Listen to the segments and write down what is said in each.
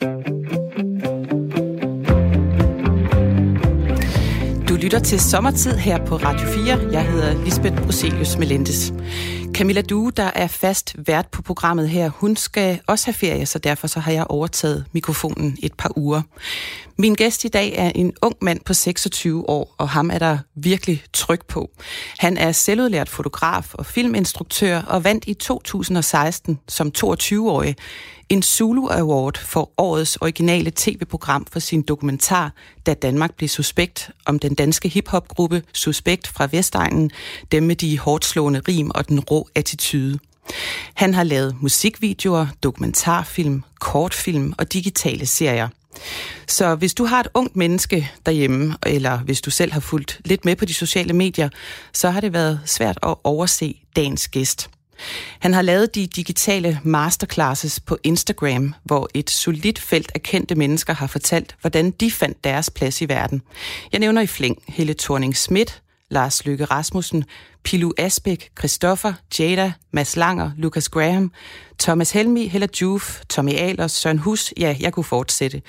Du lytter til Sommertid her på Radio 4. Jeg hedder Lisbeth Bruselius Melendes. Camilla Due, der er fast vært på programmet her, hun skal også have ferie, så derfor så har jeg overtaget mikrofonen et par uger. Min gæst i dag er en ung mand på 26 år, og ham er der virkelig tryk på. Han er selvudlært fotograf og filminstruktør og vandt i 2016 som 22-årig en Zulu Award for årets originale tv-program for sin dokumentar, da Danmark blev suspekt om den danske hiphopgruppe Suspekt fra Vestegnen, dem med de hårdt slående rim og den rå attitude. Han har lavet musikvideoer, dokumentarfilm, kortfilm og digitale serier. Så hvis du har et ungt menneske derhjemme, eller hvis du selv har fulgt lidt med på de sociale medier, så har det været svært at overse dagens gæst. Han har lavet de digitale masterclasses på Instagram, hvor et solidt felt af kendte mennesker har fortalt, hvordan de fandt deres plads i verden. Jeg nævner i flæng Helle thorning Schmidt, Lars Løkke Rasmussen, Pilu Asbæk, Christoffer, Jada, Mads Langer, Lucas Graham, Thomas Helmi, Hella Juf, Tommy Ahlers, Søren Hus, ja, jeg kunne fortsætte.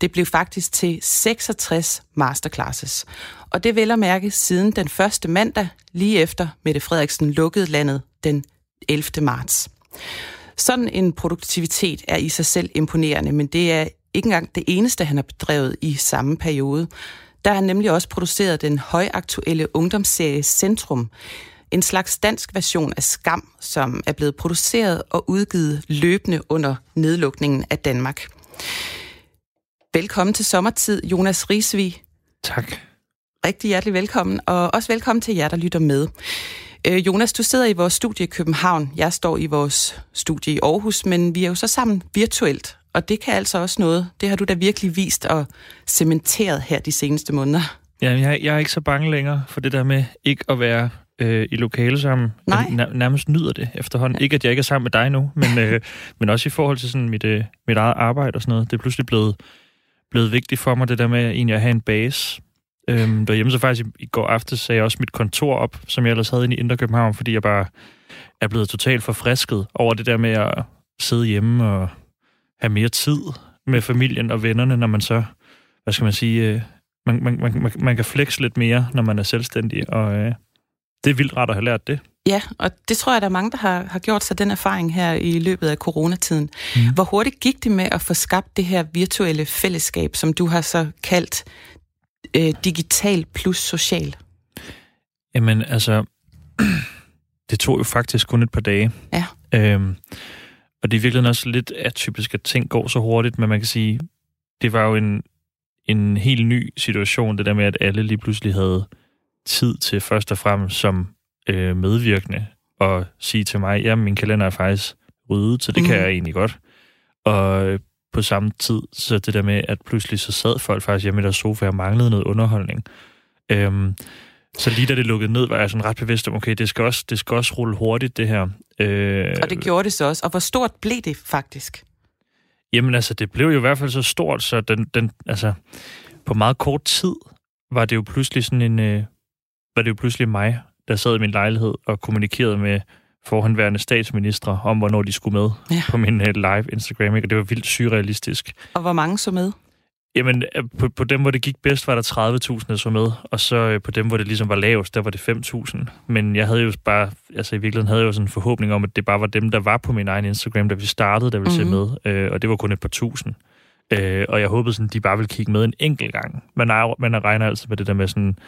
Det blev faktisk til 66 masterclasses. Og det vel at mærke siden den første mandag, lige efter Mette Frederiksen lukkede landet den 11. marts. Sådan en produktivitet er i sig selv imponerende, men det er ikke engang det eneste, han har bedrevet i samme periode. Der har han nemlig også produceret den højaktuelle ungdomsserie Centrum, en slags dansk version af Skam, som er blevet produceret og udgivet løbende under nedlukningen af Danmark. Velkommen til sommertid, Jonas Risvi. Tak. Rigtig hjertelig velkommen, og også velkommen til jer, der lytter med. Øh, Jonas, du sidder i vores studie i København. Jeg står i vores studie i Aarhus, men vi er jo så sammen virtuelt. Og det kan altså også noget. Det har du da virkelig vist og cementeret her de seneste måneder. Ja, jeg, jeg er ikke så bange længere for det der med ikke at være øh, i lokale sammen. Nej. Jeg nærmest nyder det efterhånden. Ja. Ikke, at jeg ikke er sammen med dig nu, men, øh, men også i forhold til sådan mit, øh, mit eget arbejde og sådan noget. Det er pludselig blevet, blevet vigtigt for mig, det der med egentlig at have en base. Øhm, derhjemme så faktisk i, i går aftes sagde jeg også mit kontor op, som jeg ellers havde inde i Indre København, fordi jeg bare er blevet totalt forfrisket over det der med at sidde hjemme og have mere tid med familien og vennerne, når man så, hvad skal man sige, øh, man, man, man, man kan flexe lidt mere, når man er selvstændig, og øh, det er vildt rart at have lært det. Ja, og det tror jeg, der er mange, der har, har gjort sig den erfaring her i løbet af coronatiden. Mm. Hvor hurtigt gik det med at få skabt det her virtuelle fællesskab, som du har så kaldt øh, digital plus social? Jamen, altså, det tog jo faktisk kun et par dage. Ja. Øhm, og det er virkelig også lidt atypisk, at ting går så hurtigt, men man kan sige, det var jo en, en helt ny situation, det der med, at alle lige pludselig havde tid til først og fremmest som øh, medvirkende og sige til mig, ja, min kalender er faktisk ryddet, så det mm. kan jeg egentlig godt. Og øh, på samme tid, så det der med, at pludselig så sad folk faktisk hjemme i deres sofa og manglede noget underholdning. Øhm, så lige da det lukkede ned, var jeg sådan ret bevidst om, okay, det skal også, det skal også rulle hurtigt, det her. Øh, og det gjorde det så også. Og hvor stort blev det faktisk? Jamen altså, det blev jo i hvert fald så stort, så den, den, altså, på meget kort tid var det jo pludselig sådan en, øh, var det jo pludselig mig, der sad i min lejlighed og kommunikerede med forhenværende statsministre om, hvornår de skulle med ja. på min uh, live Instagram. Ikke? Og det var vildt surrealistisk. Og hvor mange så med? Jamen, øh, på, på dem, hvor det gik bedst, var der 30.000, der så med. Og så uh, på dem, hvor det ligesom var lavest, der var det 5.000. Men jeg havde jo bare, altså i virkeligheden havde jeg jo sådan en forhåbning om, at det bare var dem, der var på min egen Instagram, da vi startede, der ville mm-hmm. se med. Uh, og det var kun et par tusind. Uh, og jeg håbede sådan, de bare ville kigge med en enkelt gang. Man, er, man regner altid med det der med sådan,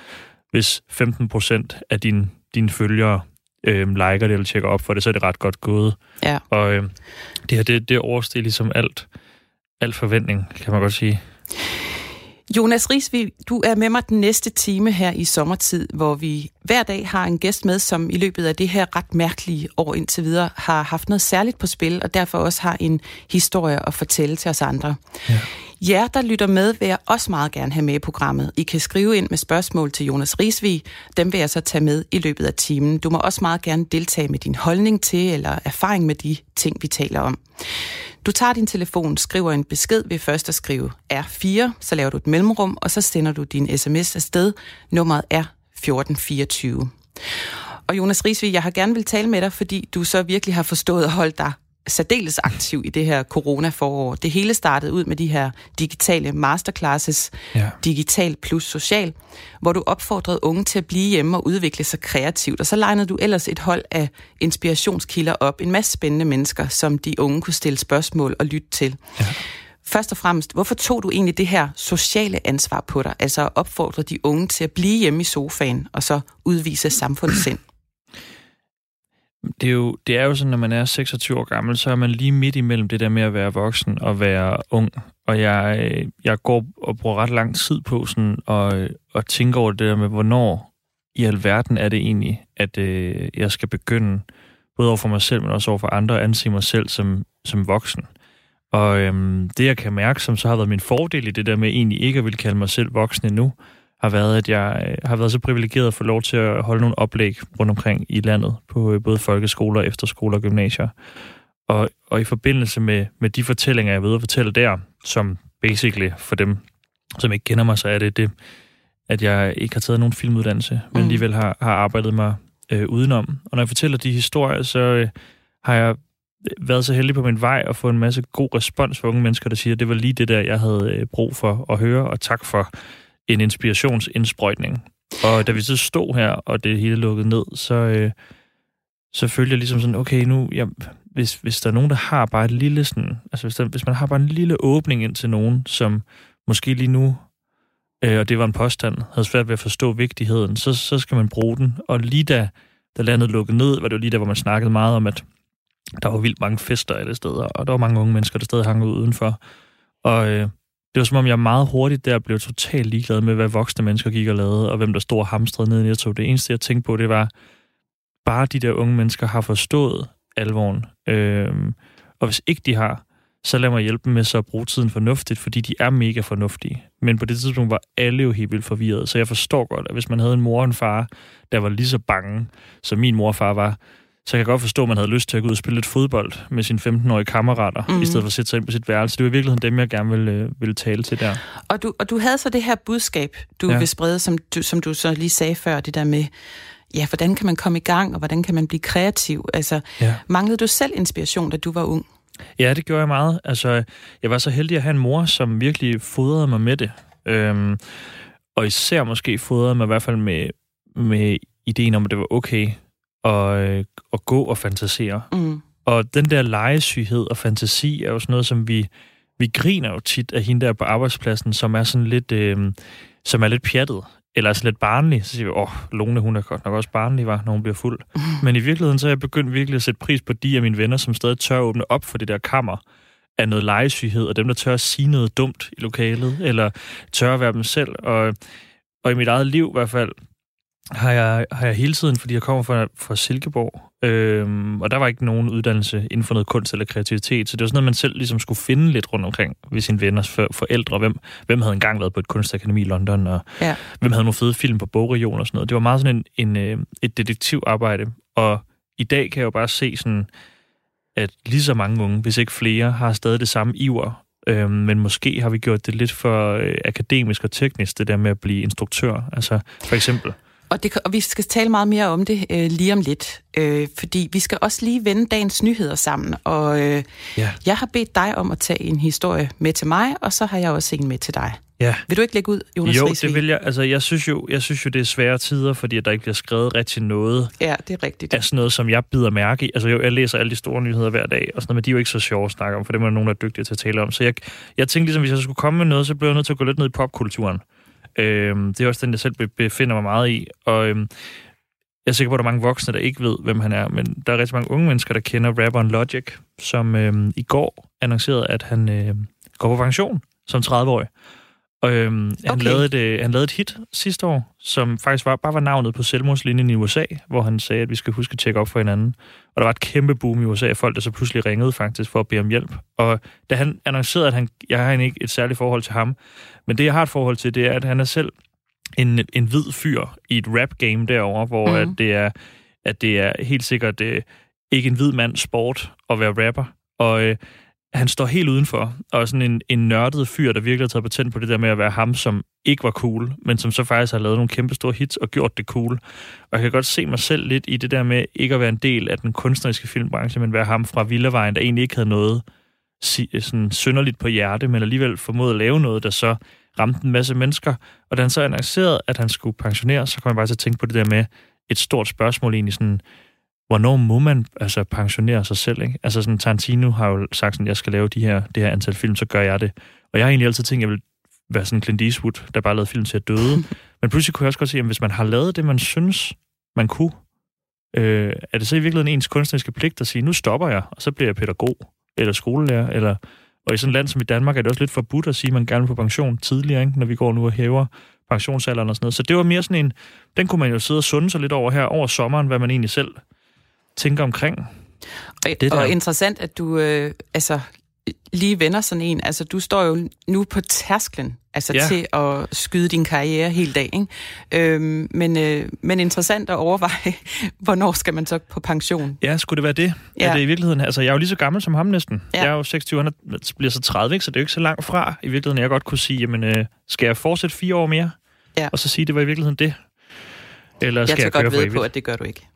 hvis 15 procent af dine din følgere øh, liker det eller tjekker op for det, så er det ret godt gået. Ja. Og øh, det her, det, det overstiger ligesom alt, alt forventning, kan man godt sige. Jonas Risvig, du er med mig den næste time her i sommertid, hvor vi hver dag har en gæst med, som i løbet af det her ret mærkelige år indtil videre har haft noget særligt på spil, og derfor også har en historie at fortælle til os andre. Ja. Jer, der lytter med, vil jeg også meget gerne have med i programmet. I kan skrive ind med spørgsmål til Jonas Risvig. Dem vil jeg så tage med i løbet af timen. Du må også meget gerne deltage med din holdning til eller erfaring med de ting, vi taler om. Du tager din telefon, skriver en besked ved først at skrive R4, så laver du et mellemrum, og så sender du din sms afsted. Nummeret er 1424. Og Jonas Risvig, jeg har gerne vil tale med dig, fordi du så virkelig har forstået at holde dig særdeles aktiv i det her corona-forår. Det hele startede ud med de her digitale masterclasses, ja. digital plus social, hvor du opfordrede unge til at blive hjemme og udvikle sig kreativt. Og så legnede du ellers et hold af inspirationskilder op, en masse spændende mennesker, som de unge kunne stille spørgsmål og lytte til. Ja. Først og fremmest, hvorfor tog du egentlig det her sociale ansvar på dig? Altså at opfordre de unge til at blive hjemme i sofaen og så udvise samfundssind? Det er, jo, det er jo sådan, når man er 26 år gammel, så er man lige midt imellem det der med at være voksen og være ung. Og jeg, øh, jeg går og bruger ret lang tid på sådan at, øh, og tænke over det der med, hvornår i alverden er det egentlig, at øh, jeg skal begynde, både over for mig selv, men også over for andre, at anse mig selv som, som voksen. Og øhm, det, jeg kan mærke, som så har været min fordel i det der med egentlig ikke at vil kalde mig selv voksen endnu, har været, at jeg øh, har været så privilegeret at få lov til at holde nogle oplæg rundt omkring i landet, på øh, både folkeskoler, efterskoler og gymnasier. Og, og i forbindelse med, med de fortællinger, jeg ved at fortælle der, som basically for dem, som ikke kender mig, så er det det, at jeg ikke har taget nogen filmuddannelse, men mm. alligevel har, har arbejdet mig øh, udenom. Og når jeg fortæller de historier, så øh, har jeg været så heldig på min vej at få en masse god respons fra unge mennesker, der siger, at det var lige det der, jeg havde øh, brug for at høre, og tak for en inspirationsindsprøjtning. Og da vi så stod her, og det hele lukkede ned, så, øh, så følte jeg ligesom sådan, okay, nu, jeg, hvis, hvis der er nogen, der har bare et lille sådan, altså hvis, der, hvis man har bare en lille åbning ind til nogen, som måske lige nu, øh, og det var en påstand, havde svært ved at forstå vigtigheden, så, så skal man bruge den. Og lige da, da landet lukkede ned, var det jo lige der, hvor man snakkede meget om, at der var vildt mange fester alle steder, og der var mange unge mennesker, der stadig hang ud udenfor. Og øh, det var som om, jeg meget hurtigt der blev totalt ligeglad med, hvad voksne mennesker gik og lavede, og hvem der stod og hamstrede ned i Netto. Det eneste, jeg tænkte på, det var, bare de der unge mennesker har forstået alvoren. Øhm, og hvis ikke de har, så lad mig hjælpe dem med så at bruge tiden fornuftigt, fordi de er mega fornuftige. Men på det tidspunkt var alle jo helt vildt forvirret, så jeg forstår godt, at hvis man havde en mor og en far, der var lige så bange, som min mor og far var, så jeg kan godt forstå, at man havde lyst til at gå ud og spille lidt fodbold med sine 15-årige kammerater, mm. i stedet for at sætte sig ind på sit værelse. Det var i virkeligheden dem, jeg gerne ville, øh, ville tale til der. Og du, og du havde så det her budskab, du ja. vil sprede, som du, som du så lige sagde før, det der med, ja, hvordan kan man komme i gang, og hvordan kan man blive kreativ? Altså, ja. manglede du selv inspiration, da du var ung? Ja, det gjorde jeg meget. Altså, jeg var så heldig at have en mor, som virkelig fodrede mig med det. Øhm, og især måske fodrede mig i hvert fald med, med ideen om, at det var okay at, øh, at gå og fantasere. Mm. Og den der legesyghed og fantasi er jo sådan noget, som vi, vi griner jo tit af hende der på arbejdspladsen, som er sådan lidt, øh, som er lidt pjattet eller sådan lidt barnlig, så siger vi, åh, oh, Lone, hun er godt nok også barnlig, var, når hun bliver fuld. Mm. Men i virkeligheden, så er jeg begyndt virkelig at sætte pris på de af mine venner, som stadig tør åbne op for det der kammer af noget legesyghed, og dem, der tør at sige noget dumt i lokalet, eller tør at være dem selv. Og, og i mit eget liv i hvert fald, har jeg, har jeg hele tiden, fordi jeg kommer fra, fra Silkeborg, øhm, og der var ikke nogen uddannelse inden for noget kunst eller kreativitet, så det var sådan noget, man selv ligesom skulle finde lidt rundt omkring ved sine venners for, forældre. Hvem, hvem havde engang været på et kunstakademi i London, og ja. hvem havde nogle fede film på bogregion og sådan noget. Det var meget sådan en, en, øh, et detektivarbejde, og i dag kan jeg jo bare se sådan, at lige så mange unge, hvis ikke flere, har stadig det samme iver Øhm, men måske har vi gjort det lidt for øh, akademisk og teknisk, det der med at blive instruktør. Altså for eksempel, og, det, og vi skal tale meget mere om det øh, lige om lidt, øh, fordi vi skal også lige vende dagens nyheder sammen. Og øh, ja. jeg har bedt dig om at tage en historie med til mig, og så har jeg også en med til dig. Ja. Vil du ikke lægge ud, Jonas Jo, Rigsvig? det vil jeg. Altså, jeg synes, jo, jeg synes jo, det er svære tider, fordi at der ikke bliver skrevet rigtig noget. Ja, det er rigtigt. Af sådan noget, som jeg bider mærke i. Altså, jo, jeg læser alle de store nyheder hver dag, og sådan noget, men de er jo ikke så sjove at snakke om, for det er nogen, der er dygtige til at tale om. Så jeg, jeg tænkte ligesom, hvis jeg skulle komme med noget, så blev jeg nødt til at gå lidt ned i popkulturen. Øhm, det er også den, jeg selv befinder mig meget i. Og øhm, jeg er sikker på, at der er mange voksne, der ikke ved, hvem han er, men der er rigtig mange unge mennesker, der kender rapperen Logic, som øhm, i går annoncerede, at han øhm, går på pension som 30-årig. Og øhm, okay. han, lavede et, øh, han lavede et hit sidste år, som faktisk var, bare var navnet på selvmordslinjen i USA, hvor han sagde, at vi skal huske at tjekke op for hinanden. Og der var et kæmpe boom i USA af folk, der så pludselig ringede faktisk for at bede om hjælp. Og da han annoncerede, at han, jeg har ikke et særligt forhold til ham, men det jeg har et forhold til, det er, at han er selv en, en hvid fyr i et rap-game derovre, hvor mm. at det er at det er helt sikkert øh, ikke en hvid mand sport at være rapper. Og øh, han står helt udenfor, og sådan en, en nørdet fyr, der virkelig har taget patent på det der med at være ham, som ikke var cool, men som så faktisk har lavet nogle kæmpe store hits og gjort det cool. Og jeg kan godt se mig selv lidt i det der med ikke at være en del af den kunstneriske filmbranche, men være ham fra Villavejen, der egentlig ikke havde noget sådan synderligt på hjerte, men alligevel formåede at lave noget, der så ramte en masse mennesker. Og da han så annoncerede, at han skulle pensionere, så kom jeg bare til at tænke på det der med et stort spørgsmål egentlig sådan, hvornår må man altså pensionere sig selv, ikke? Altså sådan, Tarantino har jo sagt sådan, jeg skal lave de her, det her antal film, så gør jeg det. Og jeg har egentlig altid tænkt, at jeg vil være sådan Clint Eastwood, der bare lavede film til at døde. Men pludselig kunne jeg også godt se, at hvis man har lavet det, man synes, man kunne, øh, er det så i virkeligheden ens kunstneriske pligt at sige, nu stopper jeg, og så bliver jeg pædagog, eller skolelærer, eller... Og i sådan et land som i Danmark er det også lidt forbudt at sige, at man gerne vil på pension tidligere, ikke? når vi går nu og hæver pensionsalderen og sådan noget. Så det var mere sådan en... Den kunne man jo sidde og sunde sig lidt over her over sommeren, hvad man egentlig selv tænker omkring. Og, det der. og interessant, at du øh, altså, lige vender sådan en. Altså, du står jo nu på tærsklen altså, ja. til at skyde din karriere hele dagen. Øhm, men, øh, men interessant at overveje, hvornår skal man så på pension? Ja, skulle det være det? Ja. Er det i virkeligheden? Altså, jeg er jo lige så gammel som ham næsten. Ja. Jeg er jo 26, han bliver så 30, ikke? så det er jo ikke så langt fra. I virkeligheden, jeg godt kunne sige, jamen, øh, skal jeg fortsætte fire år mere? Ja. Og så sige, det var i virkeligheden det? Eller skal jeg, jeg godt ved på, at det gør du ikke.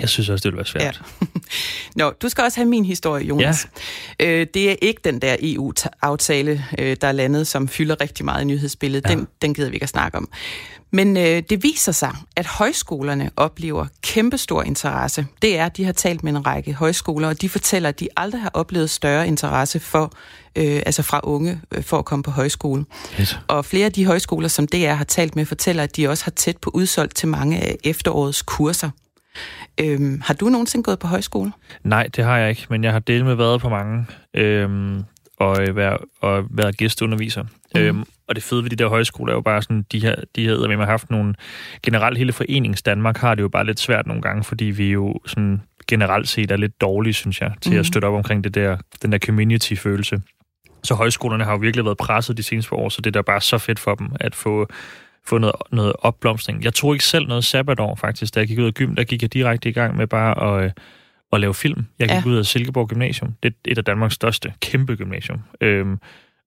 Jeg synes også, det vil være svært. Ja. Nå, du skal også have min historie, Jonas. Ja. Øh, det er ikke den der EU-aftale, øh, der er landet, som fylder rigtig meget i nyhedsbilledet. Ja. Den, den gider vi ikke at snakke om. Men øh, det viser sig, at højskolerne oplever kæmpestor interesse. Det er, de har talt med en række højskoler, og de fortæller, at de aldrig har oplevet større interesse for, øh, altså fra unge øh, for at komme på højskole. Yes. Og flere af de højskoler, som DR har talt med, fortæller, at de også har tæt på udsolgt til mange af efterårets kurser. Øhm, har du nogensinde gået på højskole? Nej, det har jeg ikke, men jeg har delt med været på mange, øhm, og, øh, været, og været gæsteunderviser. Mm. Øhm, og det fede ved de der højskoler er jo bare sådan, de her, de her med, har haft nogle... Generelt hele forenings Danmark har det jo bare lidt svært nogle gange, fordi vi jo sådan generelt set er lidt dårlige, synes jeg, til mm. at støtte op omkring det der, den der community-følelse. Så højskolerne har jo virkelig været presset de seneste år, så det er da bare så fedt for dem at få få noget, noget opblomstring. Jeg tror ikke selv noget sabbatår, faktisk. Da jeg gik ud af gym, der gik jeg direkte i gang med bare at, øh, at lave film. Jeg gik ja. ud af Silkeborg Gymnasium. Det er et af Danmarks største, kæmpe gymnasium. Øhm,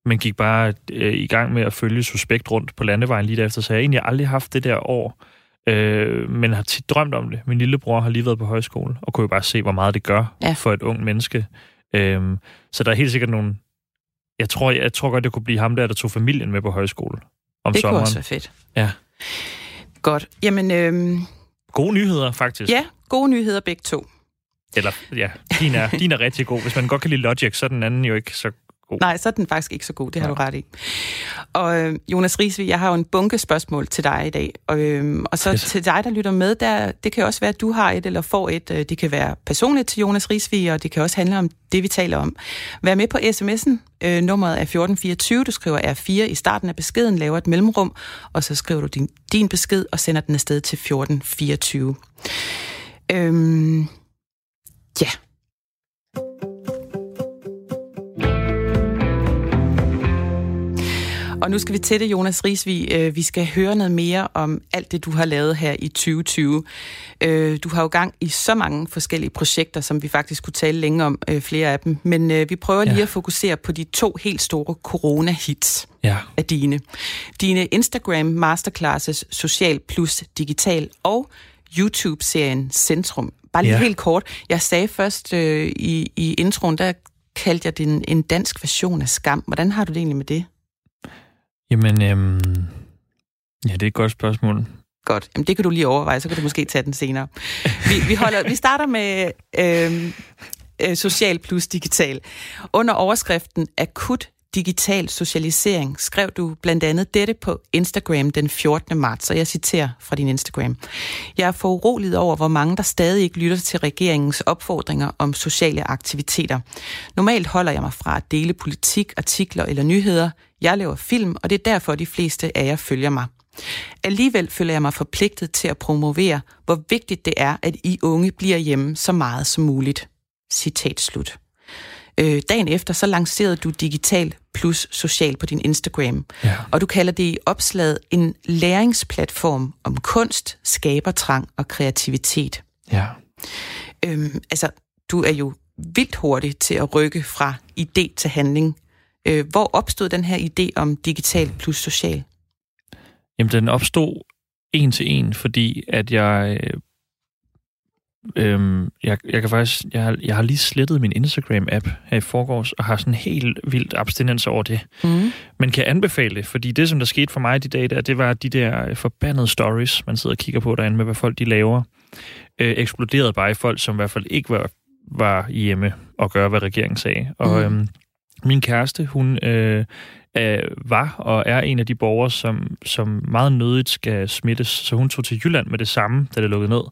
men gik bare øh, i gang med at følge suspekt rundt på landevejen lige derefter, så jeg har egentlig aldrig haft det der år, øh, men har tit drømt om det. Min lillebror har lige været på højskole, og kunne jo bare se, hvor meget det gør ja. for et ung menneske. Øhm, så der er helt sikkert nogle... Jeg tror, jeg, jeg tror godt, det kunne blive ham der, der tog familien med på højskole om det sommeren. Det kunne også være fedt. Ja. Godt. Jamen... Øhm... Gode nyheder, faktisk. Ja, gode nyheder begge to. Eller, ja, din er, din er rigtig god. Hvis man godt kan lide Logic, så er den anden jo ikke så god. Nej, så er den faktisk ikke så god, det har ja. du ret i. Og øh, Jonas Riesvig, jeg har jo en bunke spørgsmål til dig i dag. Og, øh, og så yes. til dig, der lytter med, der, det kan også være, at du har et eller får et. Øh, det kan være personligt til Jonas Riesvig, og det kan også handle om det, vi taler om. Vær med på sms'en. Øh, nummeret er 1424. Du skriver R4 i starten af beskeden, laver et mellemrum, og så skriver du din, din besked og sender den afsted til 1424. Øhm, ja. Og nu skal vi til det, Jonas Risvig. Øh, vi skal høre noget mere om alt det, du har lavet her i 2020. Øh, du har jo gang i så mange forskellige projekter, som vi faktisk kunne tale længe om, øh, flere af dem. Men vi prøver lige ja. at fokusere på de to helt store corona-hits ja. af dine. Dine Instagram masterclasses Social Plus Digital og YouTube-serien Centrum. Bare lige ja. helt kort. Jeg sagde først øh, i, i introen, der kaldte jeg den en dansk version af Skam. Hvordan har du det egentlig med det? Jamen, øhm, ja, det er et godt spørgsmål. Godt. Jamen, det kan du lige overveje, så kan du måske tage den senere. Vi, vi, holder, vi starter med øhm, øh, Social Plus Digital. Under overskriften Akut digital socialisering skrev du blandt andet dette på Instagram den 14. marts, og jeg citerer fra din Instagram. Jeg er foruroliget over, hvor mange der stadig ikke lytter til regeringens opfordringer om sociale aktiviteter. Normalt holder jeg mig fra at dele politik, artikler eller nyheder. Jeg laver film, og det er derfor, de fleste af jer følger mig. Alligevel føler jeg mig forpligtet til at promovere, hvor vigtigt det er, at I unge bliver hjemme så meget som muligt. Citat slut. Øh, dagen efter, så lancerede du Digital Plus Social på din Instagram. Ja. Og du kalder det i opslaget en læringsplatform om kunst, skabertrang og kreativitet. Ja. Øhm, altså, du er jo vildt hurtigt til at rykke fra idé til handling. Øh, hvor opstod den her idé om digital plus social? Jamen, den opstod en til en, fordi at jeg... Øh, øhm, jeg, jeg kan faktisk... Jeg har, jeg har lige slettet min Instagram-app her i forgårs, og har sådan helt vildt abstinens over det. Mm. Men kan anbefale det, fordi det, som der skete for mig de dage der, det var de der forbandede stories, man sidder og kigger på derinde med, hvad folk de laver. Øh, eksploderede bare i folk, som i hvert fald ikke var, var hjemme og gøre, hvad regeringen sagde. Og mm. øhm, min kæreste, hun øh, øh, var og er en af de borgere, som, som meget nødigt skal smittes. Så hun tog til Jylland med det samme, da det lukkede ned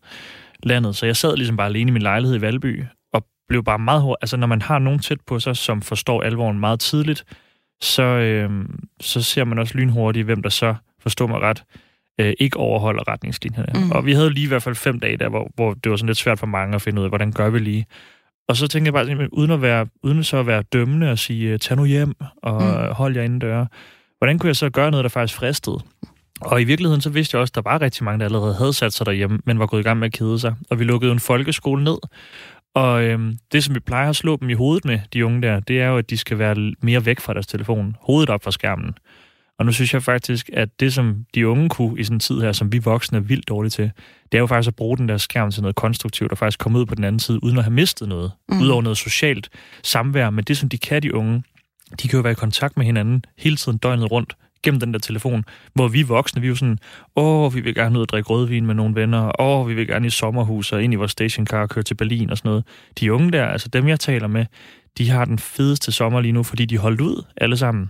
landet. Så jeg sad ligesom bare alene i min lejlighed i Valby, og blev bare meget hård. Altså, når man har nogen tæt på sig, som forstår alvoren meget tidligt, så, øh, så ser man også lynhurtigt, hvem der så, forstår mig ret, øh, ikke overholder retningslinjerne. Mm. Og vi havde lige i hvert fald fem dage der, hvor, hvor det var sådan lidt svært for mange at finde ud af, hvordan gør vi lige. Og så tænkte jeg bare, uden at, være, uden så at være dømmende og sige, tag nu hjem og mm. hold jer døre, hvordan kunne jeg så gøre noget, der faktisk fristede? Og i virkeligheden så vidste jeg også, at der var rigtig mange, der allerede havde sat sig derhjemme, men var gået i gang med at kede sig. Og vi lukkede en folkeskole ned. Og øhm, det, som vi plejer at slå dem i hovedet med, de unge der, det er jo, at de skal være mere væk fra deres telefon. Hovedet op fra skærmen. Og nu synes jeg faktisk, at det, som de unge kunne i sådan en tid her, som vi voksne er vildt dårlige til, det er jo faktisk at bruge den der skærm til noget konstruktivt, og faktisk komme ud på den anden side, uden at have mistet noget. Mm. Udover noget socialt samvær. Men det, som de kan, de unge, de kan jo være i kontakt med hinanden hele tiden døgnet rundt gennem den der telefon, hvor vi voksne, vi er jo sådan, åh, vi vil gerne ud og drikke rødvin med nogle venner, åh, vi vil gerne i sommerhus og ind i vores stationcar og køre til Berlin og sådan noget. De unge der, altså dem jeg taler med, de har den fedeste sommer lige nu, fordi de holdt ud alle sammen.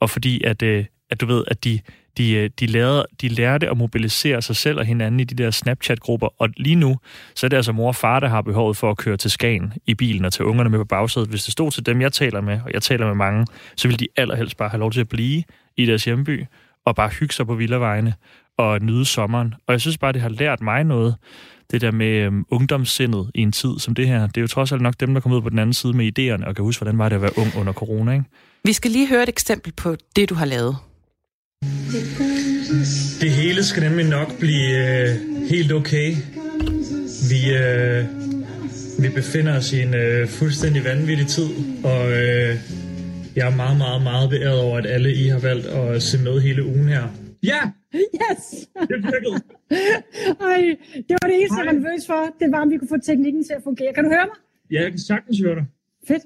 Og fordi at, øh, at du ved, at de, de, øh, de, lærte, de lærte at mobilisere sig selv og hinanden i de der Snapchat-grupper. Og lige nu, så er det altså mor og far, der har behovet for at køre til Skagen i bilen og tage ungerne med på bagsædet. Hvis det stod til dem, jeg taler med, og jeg taler med mange, så vil de allerhelst bare have lov til at blive i deres hjemby og bare hygge sig på villavejene og nyde sommeren. Og jeg synes bare, det har lært mig noget, det der med øhm, ungdomssindet i en tid som det her. Det er jo trods alt nok dem, der kommer ud på den anden side med idéerne og kan huske, hvordan var det at være ung under corona, ikke? Vi skal lige høre et eksempel på det, du har lavet. Det hele skal nemlig nok blive øh, helt okay. Vi, øh, vi befinder os i en øh, fuldstændig vanvittig tid, og øh, jeg er meget, meget, meget beæret over, at alle I har valgt at se med hele ugen her. Ja! Yes! Det virkede. Ej, det var det eneste, jeg var nervøs for. Det var, om vi kunne få teknikken til at fungere. Kan du høre mig? Ja, jeg kan sagtens høre dig. Fedt.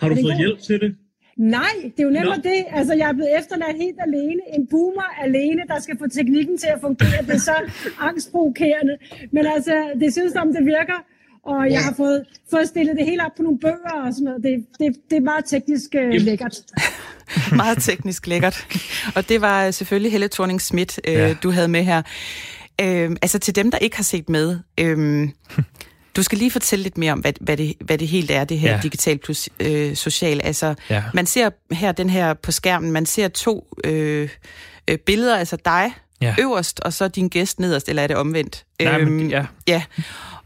Har du fået god? hjælp til det? Nej, det er jo nemlig det. Altså, jeg er blevet efterladt helt alene. En boomer alene, der skal få teknikken til at fungere. Det er så angstprovokerende. Men altså, det synes om det virker. Og jeg har fået, fået stillet det hele op på nogle bøger og sådan noget. Det, det, det er meget teknisk uh, lækkert. meget teknisk lækkert. Og det var selvfølgelig Helle thorning Schmidt, øh, ja. du havde med her. Øh, altså til dem, der ikke har set med, øh, du skal lige fortælle lidt mere om, hvad, hvad, det, hvad det helt er, det her ja. digital plus øh, social. Altså, ja. man ser her den her på skærmen, man ser to øh, øh, billeder, altså dig ja. øverst, og så din gæst nederst, eller er det omvendt? Nej, øhm, men, ja. ja.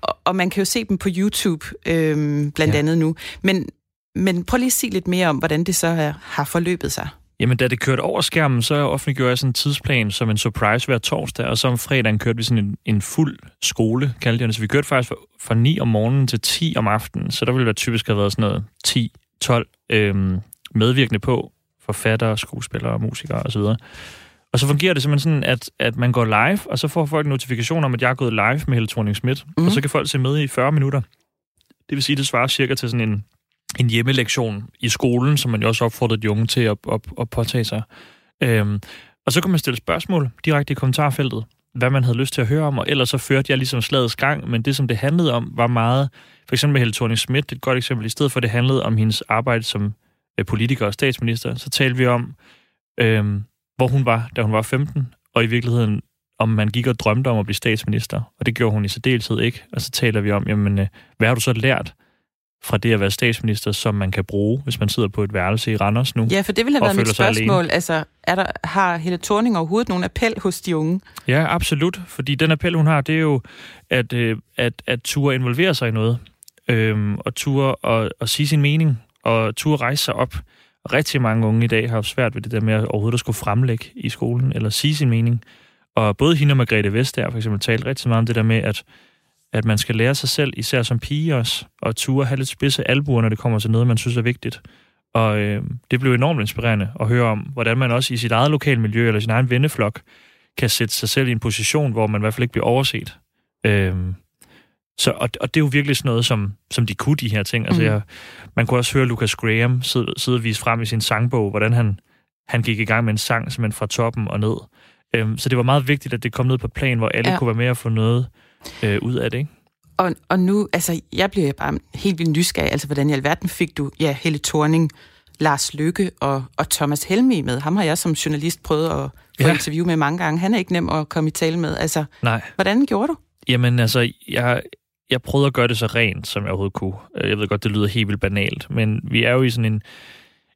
Og, og man kan jo se dem på YouTube, øh, blandt ja. andet nu. Men, men prøv lige at sige lidt mere om, hvordan det så har forløbet sig. Jamen, da det kørte over skærmen, så offentliggjorde jeg sådan en tidsplan som en surprise hver torsdag, og så om fredagen kørte vi sådan en, en fuld skole, kaldte jeg det. Så vi kørte faktisk fra, fra 9 om morgenen til 10 om aftenen, så der ville være typisk have været sådan noget 10-12 øhm, medvirkende på, forfattere, skuespillere, og musikere osv. Og så fungerer det simpelthen sådan, at, at man går live, og så får folk notifikationer om, at jeg er gået live med Helle thorning Schmidt, mm. og så kan folk se med i 40 minutter. Det vil sige, det svarer cirka til sådan en en hjemmelektion i skolen, som man jo også opfordrede de unge til at, at, at påtage sig. Øhm, og så kunne man stille spørgsmål direkte i kommentarfeltet, hvad man havde lyst til at høre om, og ellers så førte jeg ligesom slagets gang, men det, som det handlede om, var meget, for eksempel med Helle thorning Schmidt, et godt eksempel, i stedet for, det handlede om hendes arbejde som øh, politiker og statsminister, så talte vi om, øhm, hvor hun var, da hun var 15, og i virkeligheden, om man gik og drømte om at blive statsminister, og det gjorde hun i særdeleshed ikke. Og så taler vi om, jamen, øh, hvad har du så lært fra det at være statsminister, som man kan bruge, hvis man sidder på et værelse i Randers nu. Ja, for det ville have været mit spørgsmål. Altså, er der, har Helle Thorning overhovedet nogen appel hos de unge? Ja, absolut. Fordi den appel, hun har, det er jo at, øh, at, at ture involvere sig i noget. Øhm, og ture og, og sige sin mening. Og ture rejse sig op. Rigtig mange unge i dag har svært ved det der med at overhovedet at skulle fremlægge i skolen, eller sige sin mening. Og både hende og Margrethe Vestager for eksempel talte rigtig meget om det der med, at at man skal lære sig selv, især som pige også, og ture have lidt spidse albuer, når det kommer til noget, man synes er vigtigt. Og øh, det blev enormt inspirerende at høre om, hvordan man også i sit eget lokalmiljø eller sin egen venneflok kan sætte sig selv i en position, hvor man i hvert fald ikke bliver overset. Øh, så, og, og det er jo virkelig sådan noget, som, som de kunne, de her ting. Altså, mm. jeg, man kunne også høre Lucas Graham sidde, sidde og vise frem i sin sangbog, hvordan han, han gik i gang med en sang, simpelthen fra toppen og ned. Øhm, så det var meget vigtigt, at det kom ned på plan, hvor alle ja. kunne være med at få noget øh, ud af det, ikke? Og, og nu, altså, jeg bliver bare helt vildt nysgerrig. Altså, hvordan i alverden fik du, ja, Helle Thorning, Lars Lykke og, og Thomas Helmi med? Ham har jeg som journalist prøvet at få ja. interview med mange gange. Han er ikke nem at komme i tale med. Altså, Nej. hvordan gjorde du? Jamen, altså, jeg, jeg prøvede at gøre det så rent, som jeg overhovedet kunne. Øh, jeg ved godt, det lyder helt vildt banalt, men vi er jo i sådan en,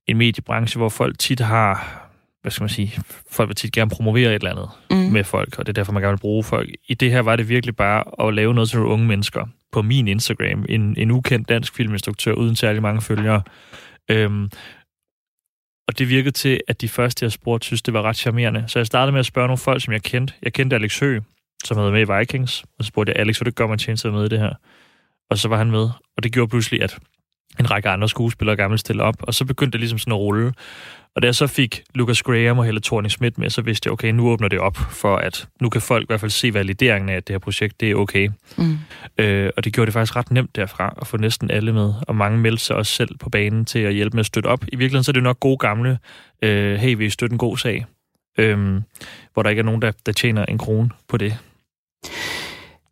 en mediebranche, hvor folk tit har, hvad skal man sige, folk vil tit gerne promovere et eller andet mm. med folk, og det er derfor, man gerne vil bruge folk. I det her var det virkelig bare at lave noget til nogle unge mennesker på min Instagram. En, en ukendt dansk filminstruktør uden særlig mange følgere. Øhm, og det virkede til, at de første, jeg spurgte, synes, det var ret charmerende. Så jeg startede med at spørge nogle folk, som jeg kendte. Jeg kendte Alex Høgh, som havde med i Vikings, og så spurgte jeg, Alex, vil du gøre mig en tjeneste med i det her? Og så var han med, og det gjorde pludselig, at en række andre skuespillere gerne ville stille op, og så begyndte det ligesom sådan at rulle. Og da jeg så fik Lucas Graham og Helle thorning Schmidt med, så vidste jeg, okay, nu åbner det op for, at nu kan folk i hvert fald se valideringen af, at det her projekt, det er okay. Mm. Øh, og det gjorde det faktisk ret nemt derfra at få næsten alle med, og mange meldte sig også selv på banen til at hjælpe med at støtte op. I virkeligheden så er det nok gode gamle, øh, hey, vi støtte en god sag, øh, hvor der ikke er nogen, der, der tjener en krone på det.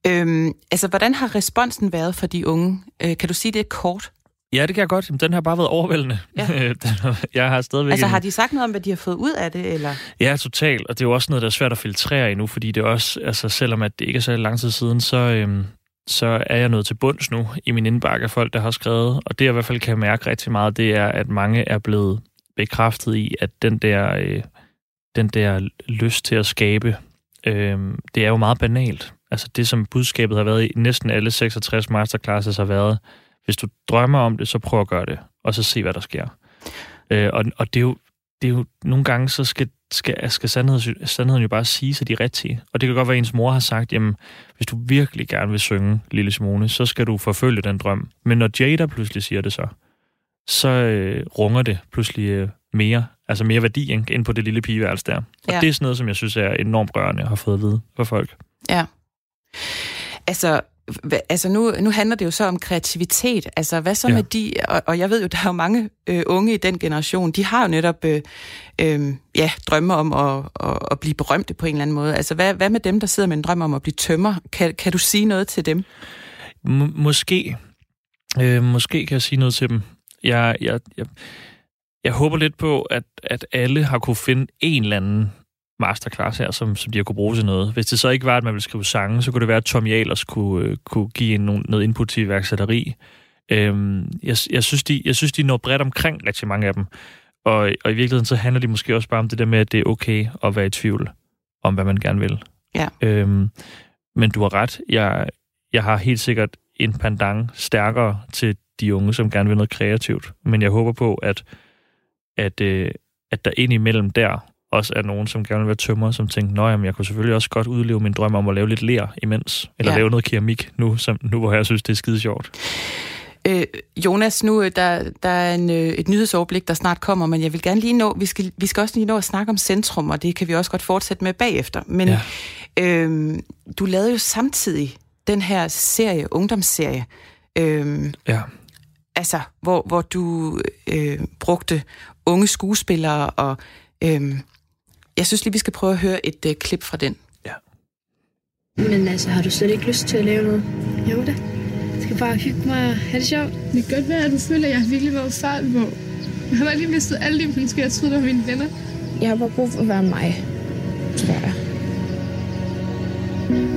Øhm, altså, hvordan har responsen været for de unge? Øh, kan du sige det kort? Ja, det kan jeg godt. Den har bare været overvældende. Ja. jeg har stadigvæk altså, har de sagt noget om, hvad de har fået ud af det? Eller? Ja, totalt. Og det er jo også noget, der er svært at filtrere endnu, fordi det er også, altså, selvom at det ikke er så lang tid siden, så, øhm, så er jeg nået til bunds nu i min indbakke af folk, der har skrevet. Og det, jeg i hvert fald kan mærke rigtig meget, det er, at mange er blevet bekræftet i, at den der, øh, den der lyst til at skabe, øh, det er jo meget banalt. Altså det, som budskabet har været i næsten alle 66 masterclasses har været, hvis du drømmer om det, så prøv at gøre det, og så se, hvad der sker. Øh, og, og det er jo, det er jo nogle gange, så skal, skal, skal sandheden, sandheden jo bare sige sig de rigtige. Og det kan godt være, at ens mor har sagt, jamen, hvis du virkelig gerne vil synge, lille Simone, så skal du forfølge den drøm. Men når Jada pludselig siger det så, så øh, runger det pludselig øh, mere, altså mere værdi ind på det lille pigeværelse der. Og ja. det er sådan noget, som jeg synes er enormt rørende at have fået at vide for folk. Ja. Altså, altså nu, nu handler det jo så om kreativitet. Altså, hvad så ja. med de... Og, og jeg ved jo, der er jo mange øh, unge i den generation, de har jo netop øh, øh, ja, drømme om at, at, at blive berømte på en eller anden måde. Altså, hvad, hvad med dem, der sidder med en drøm om at blive tømmer? Kan, kan du sige noget til dem? M- måske. Øh, måske kan jeg sige noget til dem. Jeg, jeg, jeg, jeg håber lidt på, at, at alle har kunne finde en eller anden masterclass her, som, som de har kunne bruge til noget. Hvis det så ikke var, at man ville skrive sange, så kunne det være, at Tom Jalers kunne, øh, kunne give en, noget input til iværksætteri. Øhm, jeg, jeg, synes, de, jeg synes, de når bredt omkring rigtig mange af dem. Og, og i virkeligheden så handler de måske også bare om det der med, at det er okay at være i tvivl om, hvad man gerne vil. Ja. Øhm, men du har ret. Jeg, jeg har helt sikkert en pandang stærkere til de unge, som gerne vil noget kreativt. Men jeg håber på, at, at, øh, at der indimellem der også er nogen, som gerne vil være tømmer, som tænker, nå jamen, jeg kunne selvfølgelig også godt udleve min drøm om at lave lidt ler imens, eller ja. lave noget keramik nu, som, nu hvor jeg synes, det er skide sjovt. Øh, Jonas, nu øh, der, der er en, øh, et nyhedsoverblik, der snart kommer, men jeg vil gerne lige nå, vi skal, vi skal også lige nå at snakke om Centrum, og det kan vi også godt fortsætte med bagefter. Men ja. øh, du lavede jo samtidig den her serie, ungdomsserie, øh, ja. Altså, hvor, hvor du øh, brugte unge skuespillere og øh, jeg synes lige, vi skal prøve at høre et uh, klip fra den. Ja. Men altså, har du slet ikke lyst til at lave noget? Jo da. Jeg skal bare hygge mig og have det sjovt. Det kan godt være, at du føler, at jeg har virkelig været fart på. Jeg har bare lige mistet alle de mennesker, jeg troede, der var mine venner. Jeg har bare brug for at være mig, tror jeg.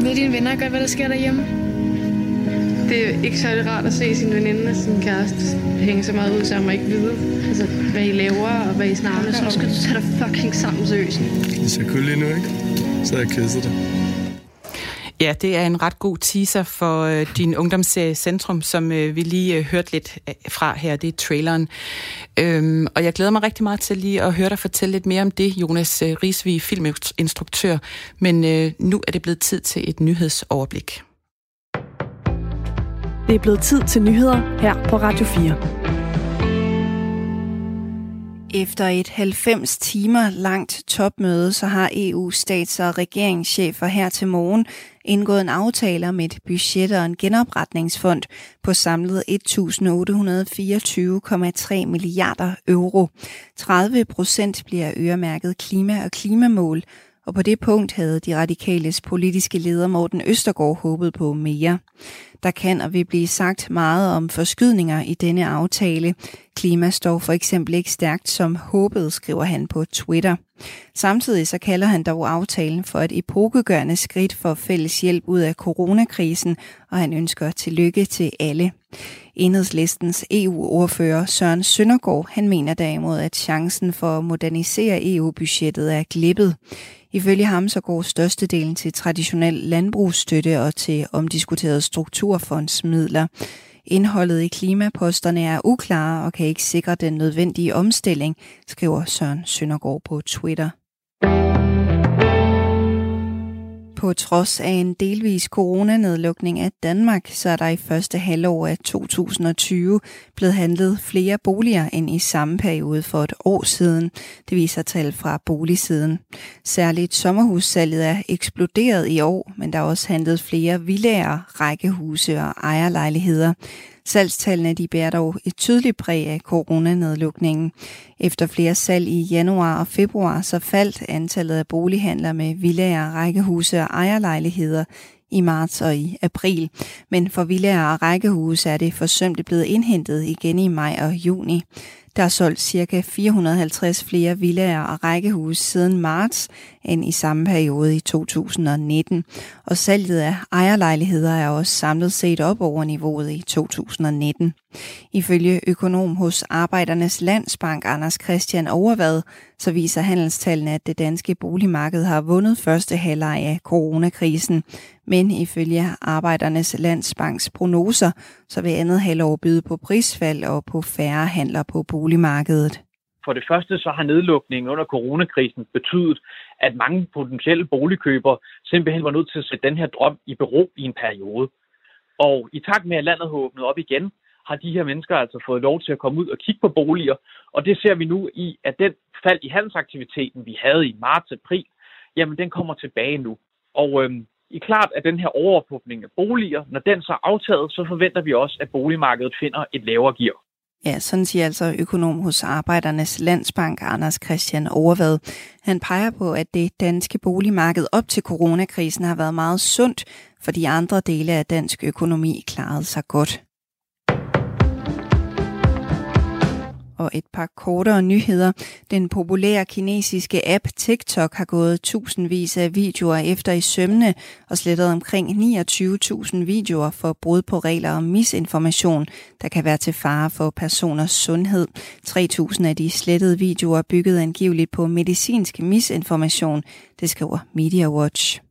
Ved dine venner godt, hvad der sker derhjemme? Det er ikke særlig rart at se sin veninde og sin kæreste hænge så meget ud sammen og ikke vide, altså, hvad I laver og hvad I snakker om. Så skal du tage dig fucking sammen, seriøst. Det ser køligt nu, ikke? Så jeg kysset dig. Ja, det er en ret god teaser for øh, din ungdomsserie Centrum, som øh, vi lige øh, hørte lidt øh, fra her. Det er traileren. Øhm, og jeg glæder mig rigtig meget til lige at høre dig fortælle lidt mere om det, Jonas øh, Risvig, filminstruktør. Men øh, nu er det blevet tid til et nyhedsoverblik. Det er blevet tid til nyheder her på Radio 4. Efter et 90 timer langt topmøde, så har EU stats- og regeringschefer her til morgen indgået en aftale om et budget og en genopretningsfond på samlet 1.824,3 milliarder euro. 30 procent bliver øremærket klima og klimamål, og på det punkt havde de radikales politiske leder Morten Østergaard håbet på mere. Der kan og vil blive sagt meget om forskydninger i denne aftale. Klima står for eksempel ikke stærkt som håbet, skriver han på Twitter. Samtidig så kalder han dog aftalen for et epokegørende skridt for fælles hjælp ud af coronakrisen, og han ønsker tillykke til alle. Enhedslistens EU-ordfører Søren Søndergaard, han mener derimod, at chancen for at modernisere EU-budgettet er glippet. Ifølge ham så går størstedelen til traditionel landbrugsstøtte og til omdiskuterede strukturfondsmidler. Indholdet i klimaposterne er uklare og kan ikke sikre den nødvendige omstilling, skriver Søren Søndergaard på Twitter. På trods af en delvis coronanedlukning af Danmark, så er der i første halvår af 2020 blevet handlet flere boliger end i samme periode for et år siden. Det viser tal fra boligsiden. Særligt sommerhussalget er eksploderet i år, men der er også handlet flere villager, rækkehuse og ejerlejligheder. Salgstallene de bærer dog et tydeligt præg af coronanedlukningen. Efter flere salg i januar og februar, så faldt antallet af bolighandler med villager, rækkehuse og ejerlejligheder i marts og i april. Men for villager og rækkehuse er det forsømt blevet indhentet igen i maj og juni. Der er solgt ca. 450 flere villager og rækkehuse siden marts end i samme periode i 2019. Og salget af ejerlejligheder er også samlet set op over niveauet i 2019. Ifølge økonom hos Arbejdernes Landsbank Anders Christian Overvad, så viser handelstallene, at det danske boligmarked har vundet første halvleg af coronakrisen. Men ifølge Arbejdernes Landsbanks prognoser, så vil andet halvår byde på prisfald og på færre handler på boligmarkedet. For det første så har nedlukningen under coronakrisen betydet, at mange potentielle boligkøbere simpelthen var nødt til at sætte den her drøm i bero i en periode. Og i takt med, at landet har åbnet op igen, har de her mennesker altså fået lov til at komme ud og kigge på boliger. Og det ser vi nu i, at den fald i handelsaktiviteten, vi havde i marts-april, jamen den kommer tilbage nu. Og øhm, i klart, at den her overophobning af boliger, når den så er aftaget, så forventer vi også, at boligmarkedet finder et lavere gear. Ja, sådan siger altså økonom hos Arbejdernes Landsbank, Anders Christian Overvad. Han peger på, at det danske boligmarked op til coronakrisen har været meget sundt, fordi andre dele af dansk økonomi klarede sig godt. Og et par kortere nyheder. Den populære kinesiske app TikTok har gået tusindvis af videoer efter i sømne og slettet omkring 29.000 videoer for brud på regler om misinformation, der kan være til fare for personers sundhed. 3.000 af de slettede videoer er bygget angiveligt på medicinsk misinformation, det skriver Media Watch.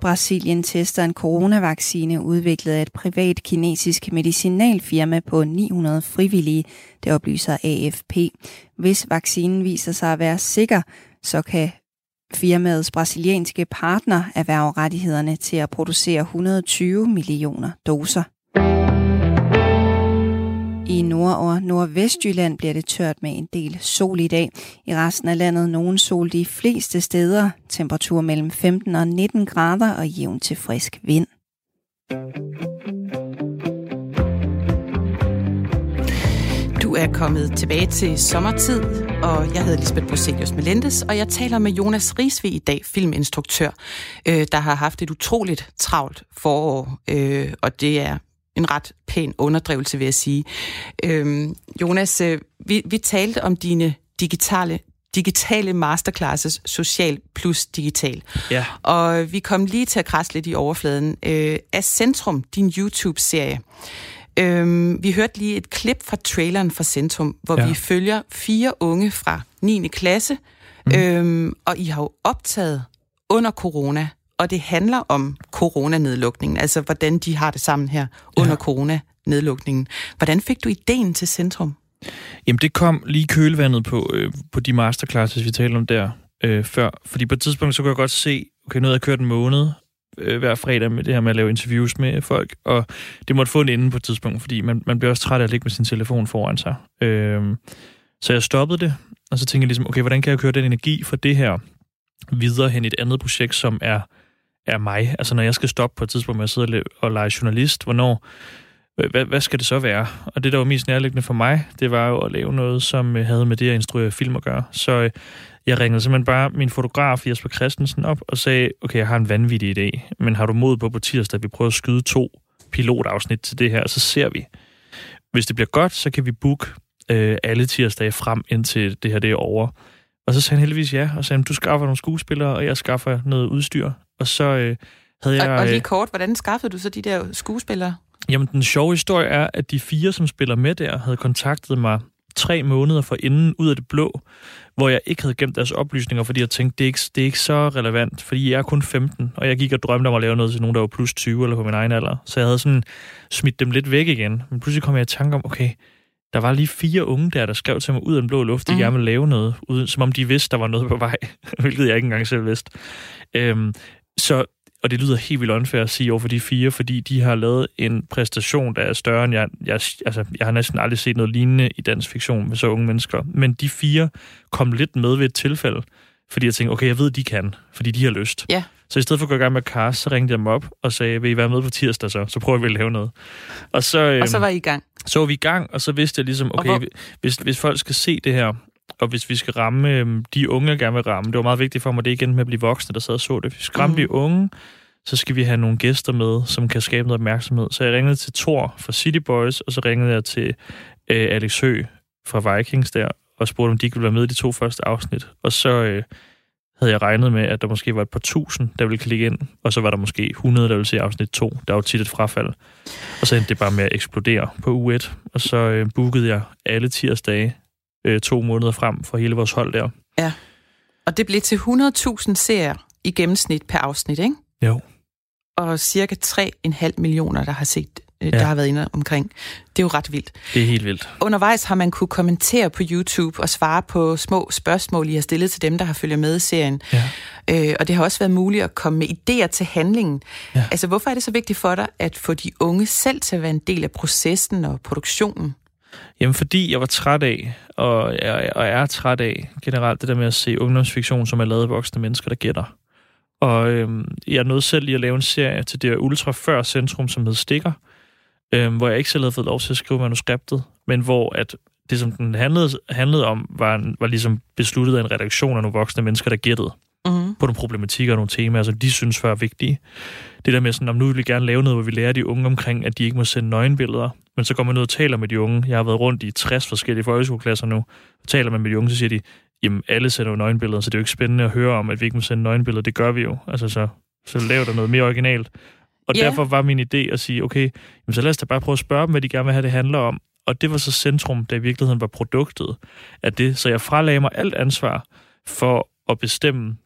Brasilien tester en coronavaccine udviklet af et privat kinesisk medicinalfirma på 900 frivillige, det oplyser AFP. Hvis vaccinen viser sig at være sikker, så kan firmaets brasilianske partner erhverve rettighederne til at producere 120 millioner doser. I Nord- og Nordvestjylland bliver det tørt med en del sol i dag. I resten af landet nogen sol de fleste steder. Temperatur mellem 15 og 19 grader og jævn til frisk vind. Du er kommet tilbage til sommertid, og jeg hedder Lisbeth Broselius Melendez, og jeg taler med Jonas Risvig i dag, filminstruktør, øh, der har haft et utroligt travlt forår, øh, og det er en ret pæn underdrivelse, vil jeg sige. Øhm, Jonas, øh, vi, vi talte om dine digitale digitale masterclasses, social plus digital. Ja. Og vi kom lige til at krasse lidt i overfladen øh, af Centrum, din YouTube-serie. Øhm, vi hørte lige et klip fra traileren fra Centrum, hvor ja. vi følger fire unge fra 9. klasse, mm. øhm, og I har jo optaget under corona og det handler om coronanedlukningen, altså hvordan de har det sammen her under ja. coronanedlukningen. Hvordan fik du ideen til Centrum? Jamen det kom lige kølvandet på, øh, på de masterclasses, vi talte om der øh, før. Fordi på et tidspunkt, så kunne jeg godt se, okay, nu havde jeg kørt en måned, øh, hver fredag med det her med at lave interviews med folk, og det måtte få en ende på et tidspunkt, fordi man, man bliver også træt af at ligge med sin telefon foran sig. Øh, så jeg stoppede det, og så tænkte jeg ligesom, okay, hvordan kan jeg køre den energi for det her videre hen i et andet projekt, som er, er mig? Altså når jeg skal stoppe på et tidspunkt med at sidde og lege journalist, hvornår, hvad, hvad skal det så være? Og det, der var mest nærliggende for mig, det var jo at lave noget, som øh, havde med det at instruere film at gøre. Så øh, jeg ringede simpelthen bare min fotograf Jesper Christensen op og sagde, okay, jeg har en vanvittig idé, men har du mod på på tirsdag, at vi prøver at skyde to pilotafsnit til det her, så ser vi. Hvis det bliver godt, så kan vi booke øh, alle tirsdage frem, indtil det her det er over. Og så sagde han heldigvis ja, og sagde, du skaffer nogle skuespillere, og jeg skaffer noget udstyr. Og så øh, havde jeg... Og, og lige øh, kort, hvordan skaffede du så de der skuespillere? Jamen, den sjove historie er, at de fire, som spiller med der, havde kontaktet mig tre måneder for inden ud af det blå, hvor jeg ikke havde gemt deres oplysninger, fordi jeg tænkte, det er ikke, det er ikke så relevant, fordi jeg er kun 15, og jeg gik og drømte om at lave noget til nogen, der var plus 20 eller på min egen alder. Så jeg havde sådan smidt dem lidt væk igen. Men pludselig kom jeg i tanke om, okay, der var lige fire unge der, der skrev til mig ud af den blå luft, de mm. gerne ville lave noget, uden, som om de vidste, der var noget på vej, hvilket jeg ikke engang selv vidste. Øhm, så og det lyder helt vildt unfair at sige over for de fire, fordi de har lavet en præstation, der er større end jeg... Jeg, altså, jeg har næsten aldrig set noget lignende i dansk fiktion med så unge mennesker. Men de fire kom lidt med ved et tilfælde, fordi jeg tænkte, okay, jeg ved, de kan, fordi de har lyst. Ja. Så i stedet for at gå i gang med cast, så ringte jeg dem op og sagde, vil I være med på tirsdag så? Så prøver vi at lave noget. Og så, øhm, og så var I i gang? Så var vi i gang, og så vidste jeg ligesom, okay, hvis, hvis folk skal se det her, og hvis vi skal ramme øhm, de unge, jeg gerne vil ramme, det var meget vigtigt for mig, det igen med at blive voksne, der sad og så det. Hvis vi skal ramme mm. de unge, så skal vi have nogle gæster med, som kan skabe noget opmærksomhed. Så jeg ringede til Thor fra City Boys, og så ringede jeg til øh, Alex Hø fra Vikings der, og spurgte, om de kunne være med i de to første afsnit. Og så øh, havde jeg regnet med, at der måske var et par tusind, der ville klikke ind, og så var der måske 100, der ville se afsnit 2. Der var jo tit et frafald. Og så endte det bare med at eksplodere på u 1. Og så øh, bookede jeg alle tirsdage øh, to måneder frem for hele vores hold der. Ja. Og det blev til 100.000 serier i gennemsnit per afsnit, ikke? Jo. Og cirka 3,5 millioner, der har set øh, ja. der har været inde omkring. Det er jo ret vildt. Det er helt vildt. Undervejs har man kunne kommentere på YouTube og svare på små spørgsmål, I har stillet til dem, der har følger med i serien. Ja. Øh, og det har også været muligt at komme med idéer til handlingen. Ja. Altså, hvorfor er det så vigtigt for dig at få de unge selv til at være en del af processen og produktionen? Jamen, fordi jeg var træt af, og jeg, og jeg er træt af generelt det der med at se ungdomsfiktion, som er lavet af voksne mennesker, der gætter. Og øhm, jeg nåede selv i at lave en serie til det Ultra Før Centrum, som hed Stikker, øhm, hvor jeg ikke selv havde fået lov til at skrive manuskriptet, men hvor at det, som den handlede, handlede om, var, var ligesom besluttet af en redaktion af nogle voksne mennesker, der gættede mm-hmm. på nogle problematikker og nogle temaer, som de synes var vigtige. Det der med sådan, om nu vil vi gerne lave noget, hvor vi lærer de unge omkring, at de ikke må sende nøgenbilleder, men så går man ud og taler med de unge. Jeg har været rundt i 60 forskellige folkeskoleklasser nu, og taler man med de unge, så siger de, jamen alle sender jo nøgenbilleder, så det er jo ikke spændende at høre om, at vi ikke må sende nøgenbilleder. Det gør vi jo. Altså så, så laver der noget mere originalt. Og yeah. derfor var min idé at sige, okay, jamen, så lad os da bare prøve at spørge dem, hvad de gerne vil have, det handler om. Og det var så centrum, der i virkeligheden var produktet af det. Så jeg fralagde mig alt ansvar for at bestemme,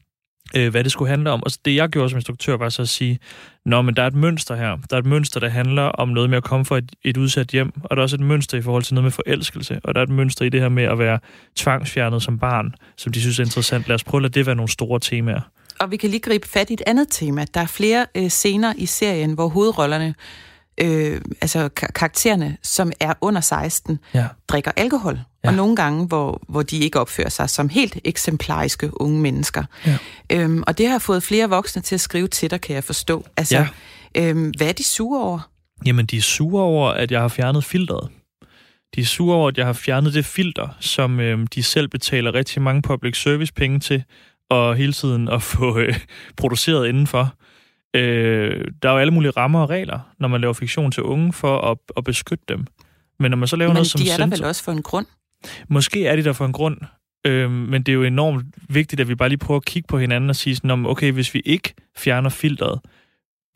øh, hvad det skulle handle om. Og så det, jeg gjorde som instruktør, var så at sige, Nå, men der er et mønster her. Der er et mønster, der handler om noget med at komme fra et, et udsat hjem, og der er også et mønster i forhold til noget med forelskelse, og der er et mønster i det her med at være tvangsfjernet som barn, som de synes er interessant. Lad os prøve at lade det være nogle store temaer. Og vi kan lige gribe fat i et andet tema. Der er flere øh, scener i serien, hvor hovedrollerne øh, altså karaktererne, som er under 16, ja. drikker alkohol. Ja. Og nogle gange, hvor, hvor de ikke opfører sig som helt eksemplariske unge mennesker. Ja. Øhm, og det har fået flere voksne til at skrive til dig, kan jeg forstå. Altså, ja. øhm, hvad er de sure over? Jamen, de er sure over, at jeg har fjernet filteret. De er sure over, at jeg har fjernet det filter, som øhm, de selv betaler rigtig mange public service penge til, og hele tiden at få øh, produceret indenfor. Øh, der er jo alle mulige rammer og regler, når man laver fiktion til unge, for at, at beskytte dem. Men når man så laver men noget som de er der vel også for en grund? Måske er de der for en grund, øh, men det er jo enormt vigtigt, at vi bare lige prøver at kigge på hinanden og sige sådan, okay, hvis vi ikke fjerner filteret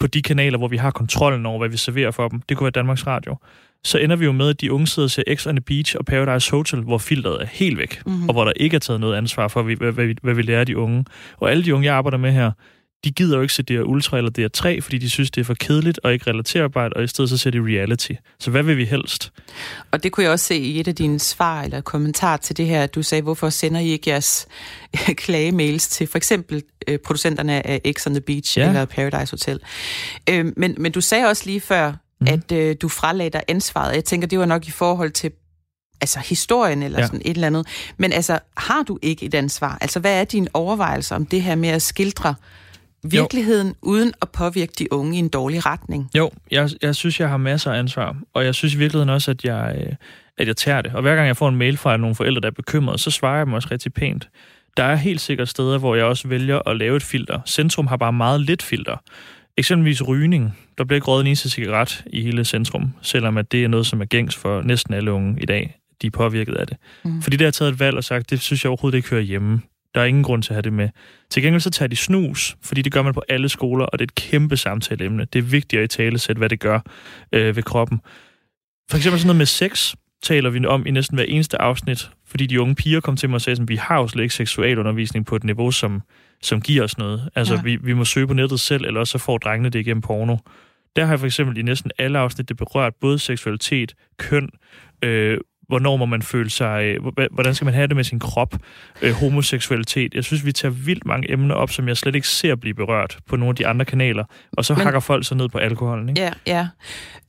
på de kanaler, hvor vi har kontrollen over, hvad vi serverer for dem, det kunne være Danmarks Radio, så ender vi jo med, at de unge sidder og ser X on the Beach og Paradise Hotel, hvor filteret er helt væk, mm-hmm. og hvor der ikke er taget noget ansvar for, hvad, hvad, hvad, hvad vi lærer de unge. Og alle de unge, jeg arbejder med her, de gider jo ikke se DR Ultra eller DR3, fordi de synes, det er for kedeligt og ikke relaterbart, og i stedet så ser de reality. Så hvad vil vi helst? Og det kunne jeg også se i et af dine svar eller kommentar til det her. Du sagde, hvorfor sender I ikke jeres klagemails til for eksempel øh, producenterne af X on the Beach ja. eller Paradise Hotel. Øh, men, men du sagde også lige før, mm. at øh, du fralagde dig ansvaret. Jeg tænker, det var nok i forhold til altså historien eller ja. sådan et eller andet. Men altså, har du ikke et ansvar? Altså, hvad er dine overvejelser om det her med at skildre virkeligheden jo. uden at påvirke de unge i en dårlig retning? Jo, jeg, jeg synes, jeg har masser af ansvar. Og jeg synes i virkeligheden også, at jeg, øh, at jeg tager det. Og hver gang jeg får en mail fra nogle forældre, der er bekymrede, så svarer jeg dem også rigtig pænt. Der er helt sikkert steder, hvor jeg også vælger at lave et filter. Centrum har bare meget lidt filter. Eksempelvis rygning. Der bliver ikke røget en eneste cigaret i hele centrum, selvom at det er noget, som er gængs for næsten alle unge i dag. De er påvirket af det. Mm. Fordi der har taget et valg og sagt, det synes jeg overhovedet ikke hører hjemme. Der er ingen grund til at have det med. Til gengæld så tager de snus, fordi det gør man på alle skoler, og det er et kæmpe samtaleemne. Det er vigtigt at i tale sætte, hvad det gør øh, ved kroppen. For eksempel sådan noget med sex taler vi om i næsten hver eneste afsnit, fordi de unge piger kom til mig og sagde, at vi har jo slet ikke seksualundervisning på et niveau, som, som giver os noget. Altså, ja. vi, vi må søge på nettet selv, eller så får drengene det igennem porno. Der har jeg for eksempel i næsten alle afsnit det berørt både seksualitet, køn, øh, hvornår må man føle sig, øh, hvordan skal man have det med sin krop, øh, homoseksualitet. Jeg synes, vi tager vildt mange emner op, som jeg slet ikke ser blive berørt på nogle af de andre kanaler, og så Men, hakker folk så ned på alkoholen. Ikke? Ja, ja.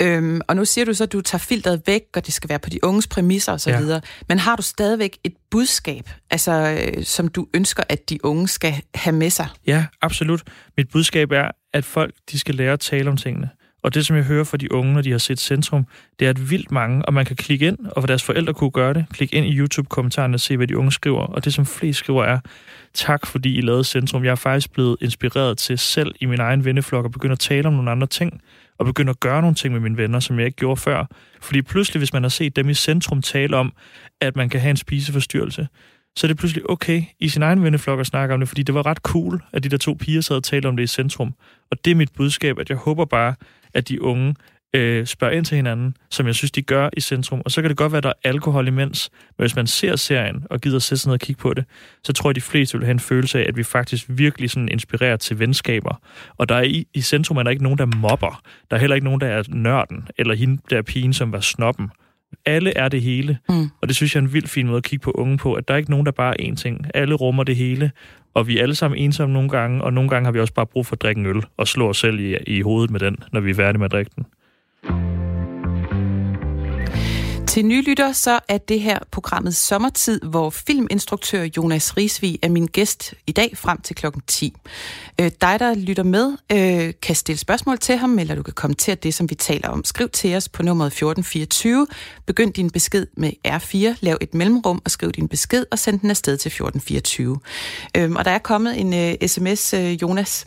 Øhm, og nu siger du så, at du tager filteret væk, og det skal være på de unges præmisser osv., ja. men har du stadigvæk et budskab, altså, øh, som du ønsker, at de unge skal have med sig? Ja, absolut. Mit budskab er, at folk de skal lære at tale om tingene. Og det, som jeg hører fra de unge, når de har set Centrum, det er at vildt mange, og man kan klikke ind, og for deres forældre kunne gøre det, klikke ind i YouTube-kommentarerne og se, hvad de unge skriver. Og det, som flest skriver, er, tak fordi I lavede Centrum. Jeg er faktisk blevet inspireret til selv i min egen venneflok at begynde at tale om nogle andre ting, og begynde at gøre nogle ting med mine venner, som jeg ikke gjorde før. Fordi pludselig, hvis man har set dem i Centrum tale om, at man kan have en spiseforstyrrelse, så er det pludselig okay i sin egen venneflok at snakke om det, fordi det var ret cool, at de der to piger sad og talte om det i centrum. Og det er mit budskab, at jeg håber bare, at de unge øh, spørger ind til hinanden, som jeg synes, de gør i centrum. Og så kan det godt være, at der er alkohol imens, men hvis man ser serien og gider sætte sig ned og kigge på det, så tror jeg, de fleste vil have en følelse af, at vi faktisk virkelig sådan inspirerer til venskaber. Og der er i, i centrum er der ikke nogen, der mobber. Der er heller ikke nogen, der er nørden, eller hende der er pigen, som var snoppen. Alle er det hele, mm. og det synes jeg er en vild fin måde at kigge på unge på, at der er ikke nogen, der bare er én ting. Alle rummer det hele, og vi er alle sammen ensomme nogle gange, og nogle gange har vi også bare brug for at drikke en øl og slå os selv i, i hovedet med den, når vi er færdige med at drikke den. Til nylytter, så er det her programmet Sommertid, hvor filminstruktør Jonas Risvig er min gæst i dag frem til klokken 10. Øh, dig, der lytter med, øh, kan stille spørgsmål til ham, eller du kan kommentere det, som vi taler om. Skriv til os på nummeret 1424. Begynd din besked med R4, lav et mellemrum og skriv din besked, og send den afsted til 1424. Øh, og der er kommet en øh, sms, øh, Jonas.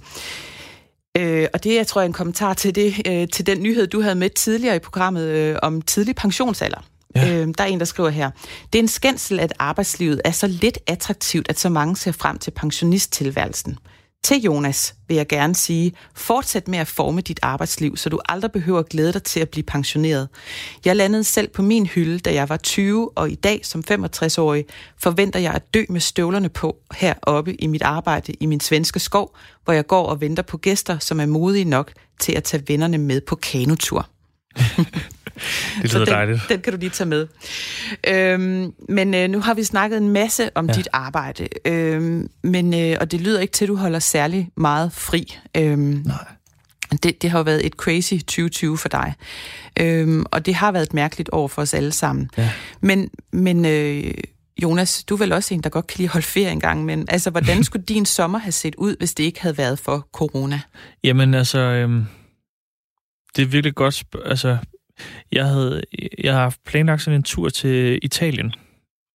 Øh, og det jeg tror jeg, en kommentar til, det, øh, til den nyhed, du havde med tidligere i programmet øh, om tidlig pensionsalder. Ja. Øh, der er en, der skriver her. Det er en skændsel, at arbejdslivet er så lidt attraktivt, at så mange ser frem til pensionisttilværelsen. Til Jonas vil jeg gerne sige, fortsæt med at forme dit arbejdsliv, så du aldrig behøver at glæde dig til at blive pensioneret. Jeg landede selv på min hylde, da jeg var 20, og i dag som 65-årig forventer jeg at dø med støvlerne på heroppe i mit arbejde i min svenske skov, hvor jeg går og venter på gæster, som er modige nok til at tage vennerne med på kanotur. Det lyder den, dejligt. Den kan du lige tage med. Øhm, men øh, nu har vi snakket en masse om ja. dit arbejde, øhm, men, øh, og det lyder ikke til, at du holder særlig meget fri. Øhm, Nej. Det, det har jo været et crazy 2020 for dig. Øhm, og det har været et mærkeligt år for os alle sammen. Ja. Men, men øh, Jonas, du er vel også en, der godt kan lide holde ferie en gang, men altså, hvordan skulle din sommer have set ud, hvis det ikke havde været for corona? Jamen altså, øhm, det er virkelig godt, altså jeg havde, jeg har haft planlagt sådan en tur til Italien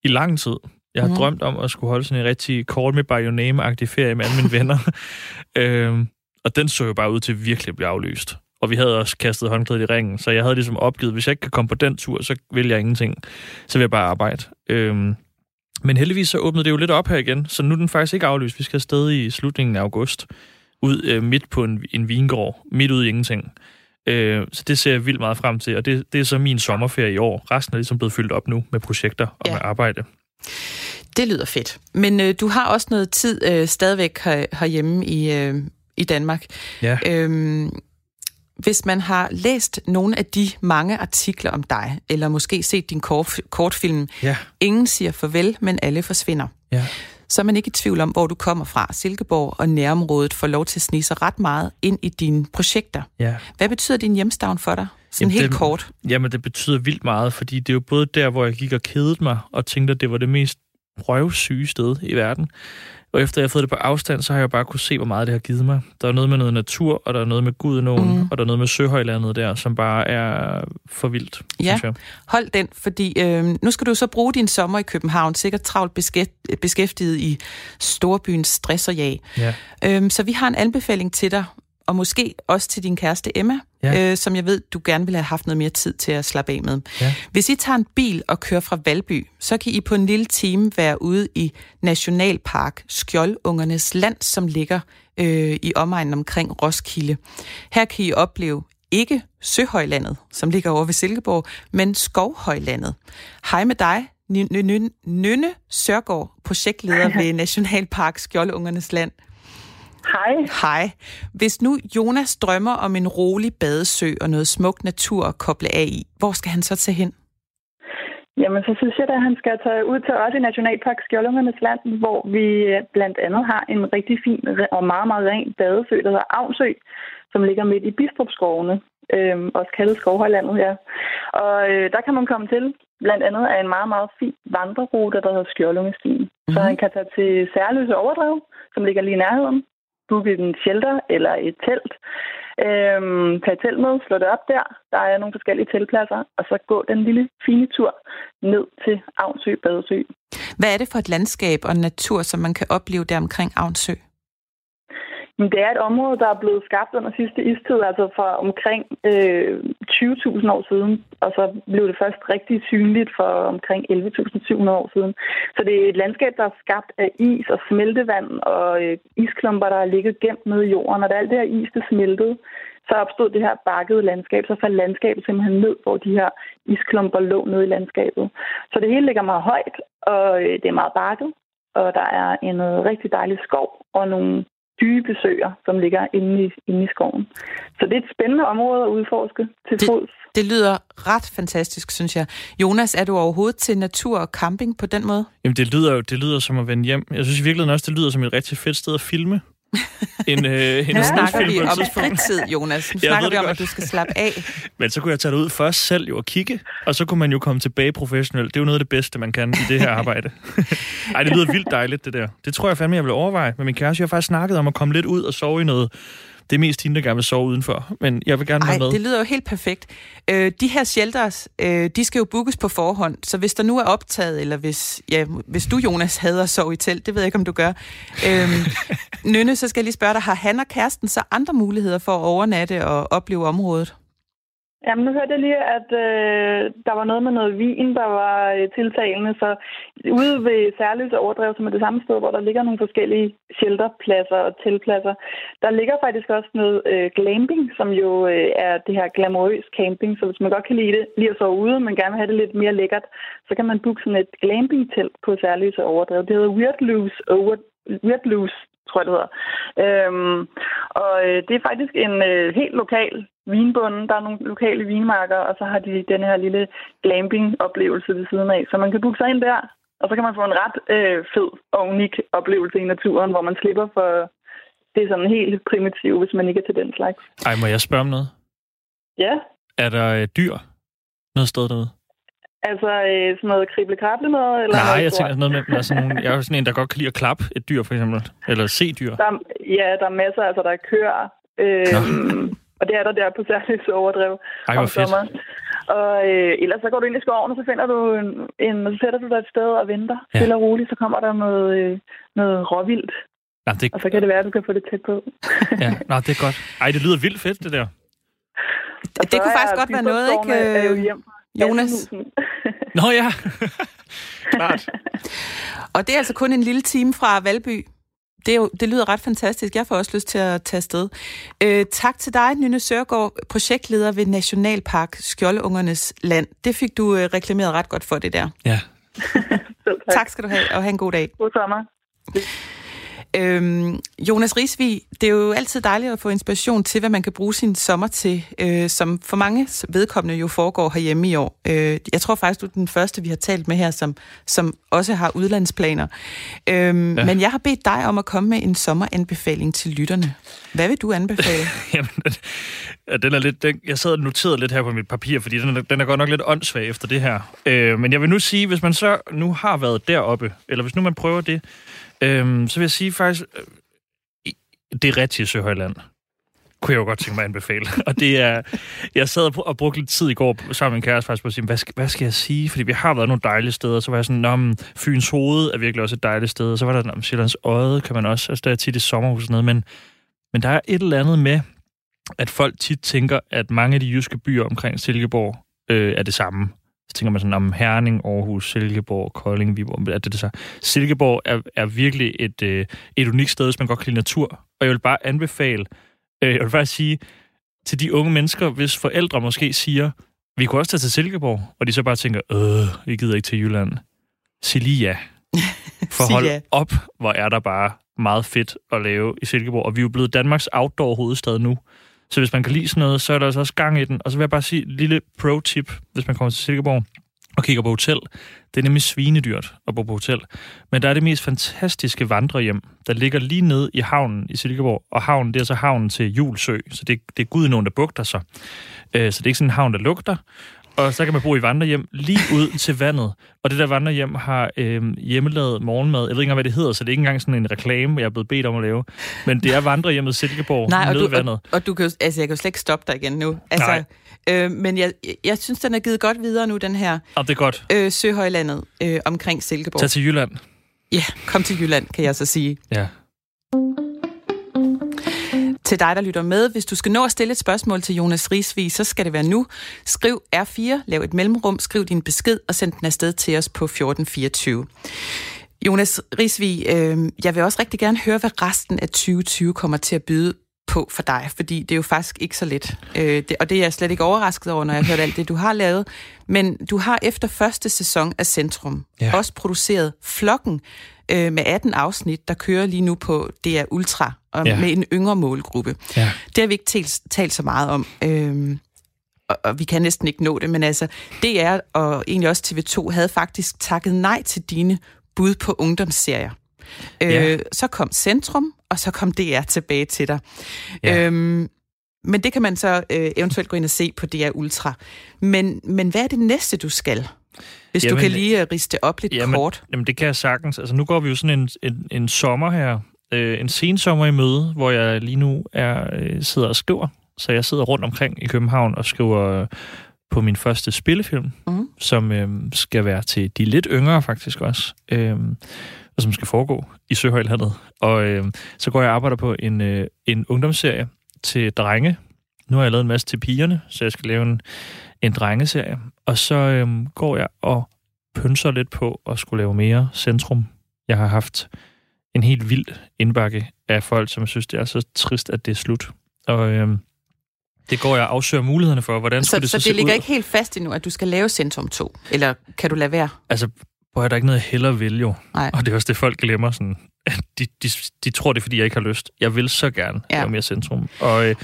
i lang tid. Jeg har mm. drømt om at skulle holde sådan en rigtig Call Me By Your Name-agtig ferie med alle mine venner. øhm, og den så jo bare ud til virkelig at blive aflyst. Og vi havde også kastet håndklædet i ringen, så jeg havde ligesom opgivet, hvis jeg ikke kan komme på den tur, så vil jeg ingenting. Så vil jeg bare arbejde. Øhm, men heldigvis så åbnede det jo lidt op her igen, så nu er den faktisk ikke aflyst. Vi skal afsted i slutningen af august, ud øh, midt på en, en vingård, midt ud i ingenting. Øh, så det ser jeg vildt meget frem til, og det, det er så min sommerferie i år. Resten er ligesom blevet fyldt op nu med projekter og ja. med arbejde. Det lyder fedt. Men øh, du har også noget tid øh, stadigvæk her, herhjemme i, øh, i Danmark. Ja. Øhm, hvis man har læst nogle af de mange artikler om dig, eller måske set din kort, kortfilm, Ja. Ingen siger farvel, men alle forsvinder, Ja. Så er man ikke i tvivl om, hvor du kommer fra. Silkeborg og nærområdet får lov til at snige sig ret meget ind i dine projekter. Ja. Hvad betyder din hjemstavn for dig? Sådan Jamen, helt det- kort. Jamen, det betyder vildt meget, fordi det er jo både der, hvor jeg gik og kedede mig, og tænkte, at det var det mest røvsyge sted i verden. Og efter jeg har fået det på afstand, så har jeg bare kunne se, hvor meget det har givet mig. Der er noget med noget natur, og der er noget med Gudenåen, Mm. og der er noget med Søhøjlandet der, som bare er for vildt, Ja. synes jeg. Hold den, fordi øh, nu skal du så bruge din sommer i København, sikkert travlt beskæft- beskæftiget i storbyens stress og jag. Ja. Øhm, så vi har en anbefaling til dig, og måske også til din kæreste Emma, Ja. øh, som jeg ved, du gerne ville have haft noget mere tid til at slappe af med. Ja. Hvis I tager en bil og kører fra Valby, så kan I på en lille time være ude i Nationalpark Skjoldungernes Land, som ligger øh, i omegnen omkring Roskilde. Her kan I opleve ikke Søhøjlandet, som ligger over ved Silkeborg, men Skovhøjlandet. Hej med dig, Ny- Ny- Ny- Nynne Sørgaard, projektleder ved Nationalpark Skjoldungernes Land. Hej. Hej. Hvis nu Jonas drømmer om en rolig badesø og noget smuk natur at koble af i, hvor skal han så tage hen? Jamen, så synes jeg, at han skal tage ud til os i Nationalpark Skjoldungernes Land, hvor vi øh, blandt andet har en rigtig fin og meget, meget ren badesø, der hedder Avnsø, som ligger midt i Bistrupskovene, øh, også kaldet Skovhøjlandet, ja. Og øh, der kan man komme til blandt andet af en meget, meget fin vandrerute, der hedder Skjoldungestien. Mm-hmm. Så han kan tage til Særløse Overdrev, som ligger lige i nærheden, booke en shelter eller et telt, øhm, tag et telt med, slå det op der. Der er nogle forskellige teltpladser, og så gå den lille fine tur ned til Avnsø Badesø. Hvad er det for et landskab og natur, som man kan opleve der omkring Avnsø? Men det er et område, der er blevet skabt under sidste istid, altså for omkring øh, 20.000 år siden, og så blev det først rigtig synligt for omkring 11.700 år siden. Så det er et landskab, der er skabt af is og smeltevand og øh, isklumper, der er ligget gemt nede i jorden, og da alt det her is, det smeltede, så opstod det her bakkede landskab, så faldt landskabet simpelthen ned, hvor de her isklumper lå nede i landskabet. Så det hele ligger meget højt, og øh, det er meget bakket, og der er en øh, rigtig dejlig skov og nogle dybe søer, som ligger inde i, inde i skoven. Så det er et spændende område at udforske til Det- fods. Det lyder ret fantastisk, synes jeg. Jonas, er du overhovedet til natur og camping på den måde? Jamen, det lyder jo det lyder som at vende hjem. Jeg synes i virkeligheden også, det lyder som et rigtig fedt sted at filme. En, øh, en Nu snakker vi om fritid, Jonas. Nu Jeg snakker vi om, godt. at du skal slappe af. Men så kunne jeg tage det ud først selv jo og kigge, og så kunne man jo komme tilbage professionelt. Det er jo noget af det bedste, man kan i det her arbejde. Ej, det lyder vildt dejligt, det der. Det tror jeg fandme, jeg vil overveje med min kæreste. Jeg har faktisk snakket om at komme lidt ud og sove i noget. Det er mest hende, der gerne vil sove udenfor. Men jeg vil gerne Ej, være med. det lyder jo helt perfekt. Øh, de her shelters, øh, de skal jo bookes på forhånd, så hvis der nu er optaget, eller hvis, ja, hvis du, Jonas, hader at sove i telt, det ved jeg ikke, om du gør. Øhm, Nynne, så skal jeg lige spørge dig, har han og kæresten så andre muligheder for at overnatte og opleve området? Jamen, nu hørte jeg lige, at øh, der var noget med noget vin, der var øh, tiltalende. Så ude ved Særløse Overdrev, som er det samme sted, hvor der ligger nogle forskellige shelterpladser og tilpladser, der ligger faktisk også noget øh, glamping, som jo øh, er det her glamourøs camping. Så hvis man godt kan lide det, lige at sove ude, men gerne vil have det lidt mere lækkert, så kan man booke sådan et glamping-telt på Særløse Overdrev. Det hedder Weird Loose Over... Weird Loose tror jeg, det hedder. Øhm, og øh, det er faktisk en øh, helt lokal vinbonde. Der er nogle lokale vinmarker, og så har de den her lille glamping-oplevelse ved siden af. Så man kan booke sig ind der, og så kan man få en ret øh, fed og unik oplevelse i naturen, hvor man slipper for det er sådan helt primitivt, hvis man ikke er til den slags. Ej, må jeg spørge om noget? Ja, Er der øh, dyr noget sted derude? Altså øh, sådan noget krible-krable noget? Eller Nej, noget jeg tænker sådan noget med, der er sådan nogle, jeg er jo sådan en, der godt kan lide at klappe et dyr, for eksempel. Eller se dyr. Der, er- ja, der er masser, altså der er køer, øh, og det er der der på særligt overdrev Ej, hvor om fedt. sommeren. Og øh, ellers så går du ind i skoven, og så finder du en, en og så sætter du dig et sted og venter. Ja. Stille og roligt, så kommer der noget, øh, noget råvildt, Nej, det, og så kan det være, at du kan få det tæt på. ja, nej, det er godt. Ej, det lyder vildt fedt, det der. Det så kunne faktisk godt være noget, ikke, er jo øh, hjem fra Jonas? Nå ja, klart. Og det er altså kun en lille time fra Valby. Det, er jo, det lyder ret fantastisk. Jeg får også lyst til at tage afsted. Øh, tak til dig, Nynne Sørgaard, projektleder ved Nationalpark Skjoldungernes Land. Det fik du øh, reklameret ret godt for det der. Ja. Tak. Tak skal du have, og have en god dag. God sommer. Øhm, Jonas Risvig, det er jo altid dejligt at få inspiration til, hvad man kan bruge sin sommer til, øh, som for mange vedkommende jo foregår herhjemme i år. Øh, jeg tror faktisk, du er den første, vi har talt med her, som, som også har udlandsplaner. Øhm, ja. Men jeg har bedt dig om at komme med en sommeranbefaling til lytterne. Hvad vil du anbefale? Jamen, den er lidt, den, jeg sad og noterede lidt her på mit papir, fordi den er, den er godt nok lidt åndssvag efter det her. Øh, men jeg vil nu sige, hvis man så nu har været deroppe, eller hvis nu man prøver det, Øhm, så vil jeg sige faktisk, øh, det er rigtigt Søhøjland kunne jeg jo godt tænke mig at anbefale. Og det er, jeg sad og brugte lidt tid i går sammen med min kæreste faktisk på at sige, hvad skal, hvad skal jeg sige? Fordi vi har været nogle dejlige steder. Så var jeg sådan, om Fyns Hoved er virkelig også et dejligt sted. Og så var der om Sjællands Øde, kan man også. Altså, der er tit i sommerhus og sådan noget. Men, men der er et eller andet med, at folk tit tænker, at mange af de jyske byer omkring Silkeborg øh, er det samme. Så tænker man sådan om Herning, Aarhus, Silkeborg, Kolding, Viborg. Er det det så? Silkeborg er, er virkelig et, øh, et unikt sted, hvis man godt kan lide natur. Og jeg vil bare anbefale, øh, jeg vil faktisk sige til de unge mennesker, hvis forældre måske siger, vi kunne også tage til Silkeborg, og de så bare tænker, øh, vi gider ikke til Jylland. Sig lige ja. For hold ja. op, hvor er der bare meget fedt at lave i Silkeborg. Og vi er jo blevet Danmarks outdoor hovedstad nu. Så hvis man kan lide sådan noget, så er der altså også gang i den. Og så vil jeg bare sige et lille pro-tip, hvis man kommer til Silkeborg og kigger på hotel. Det er nemlig svinedyrt at bo på hotel. Men der er det mest fantastiske vandrehjem, der ligger lige nede i havnen i Silkeborg. Og havnen, det er så havnen til Julsø, så det, det er gud nogen, der bugter sig. Øh, så det er ikke sådan en havn, der lugter og så kan man bo i vandrehjem lige ud til vandet. Og det der vandrehjem har øh, hjemmelavet morgenmad. Jeg ved ikke engang, hvad det hedder, så det er ikke engang sådan en reklame, jeg er blevet bedt om at lave. Men det er vandrehjemmet Silkeborg Nej, og nede du, vandet. Og, og du kan, altså, jeg kan jo slet ikke stoppe dig igen nu. Altså, Nej. Øh, men jeg, jeg synes, den er givet godt videre nu, den her Ja, det er godt. øh, Søhøjlandet øh, omkring Silkeborg. Tag til Jylland. Ja, kom til Jylland, kan jeg så sige. Ja. Til dig, der lytter med, hvis du skal nå at stille et spørgsmål til Jonas Risvig, så skal det være nu. Skriv R4, lav et mellemrum, skriv din besked og send den afsted til os på 1424. Jonas Risvig, øh, jeg vil også rigtig gerne høre, hvad resten af 2020 kommer til at byde på for dig, fordi det er jo faktisk ikke så let. Øh, det, og det er jeg slet ikke overrasket over, når jeg har hørt alt det, du har lavet. Men du har efter første sæson af Centrum ja. også produceret Flokken øh, med 18 afsnit, der kører lige nu på DR Ultra, og Ja. med en yngre målgruppe. Ja. Det har vi ikke talt, talt så meget om. Øh, og, og vi kan næsten ikke nå det, men altså DR og egentlig også TV2 havde faktisk takket nej til dine bud på ungdomsserier. Ja. Øh, så kom Centrum, og så kom DR tilbage til dig. Ja. Øhm, men det kan man så øh, eventuelt gå ind og se på DR Ultra. Men, men hvad er det næste, du skal? Hvis jamen, du kan lige øh, riste op lidt Jamen, kort. Jamen, det kan jeg sagtens. Altså, nu går vi jo sådan en, en, en sommer her, øh, en sensommer i møde, hvor jeg lige nu er, øh, sidder og skriver. Så jeg sidder rundt omkring i København og skriver øh, på min første spillefilm, Mhm. som øh, skal være til de lidt yngre faktisk også, øh, og som skal foregå i Søhøjlandet. Og øh, så går jeg og arbejder på en, øh, en ungdomsserie til drenge. Nu har jeg lavet en masse til pigerne, så jeg skal lave en, en drengeserie. Og så øh, går jeg og pynser lidt på at skulle lave mere centrum. Jeg har haft en helt vild indbakke af folk, som synes, det er så trist, at det er slut. Og øhm, det går jeg og afsøger mulighederne for, hvordan Så, det så, så, så det ligger ud. ikke helt fast endnu, at du skal lave Centrum 2? Eller kan du lade være? Altså, hvor er der ikke noget, jeg hellere vil jo. Nej. Og det er også det, folk glemmer. Sådan. De, de, de tror, det er, fordi jeg ikke har lyst. Jeg vil så gerne Ja. lave mere centrum. Og øh,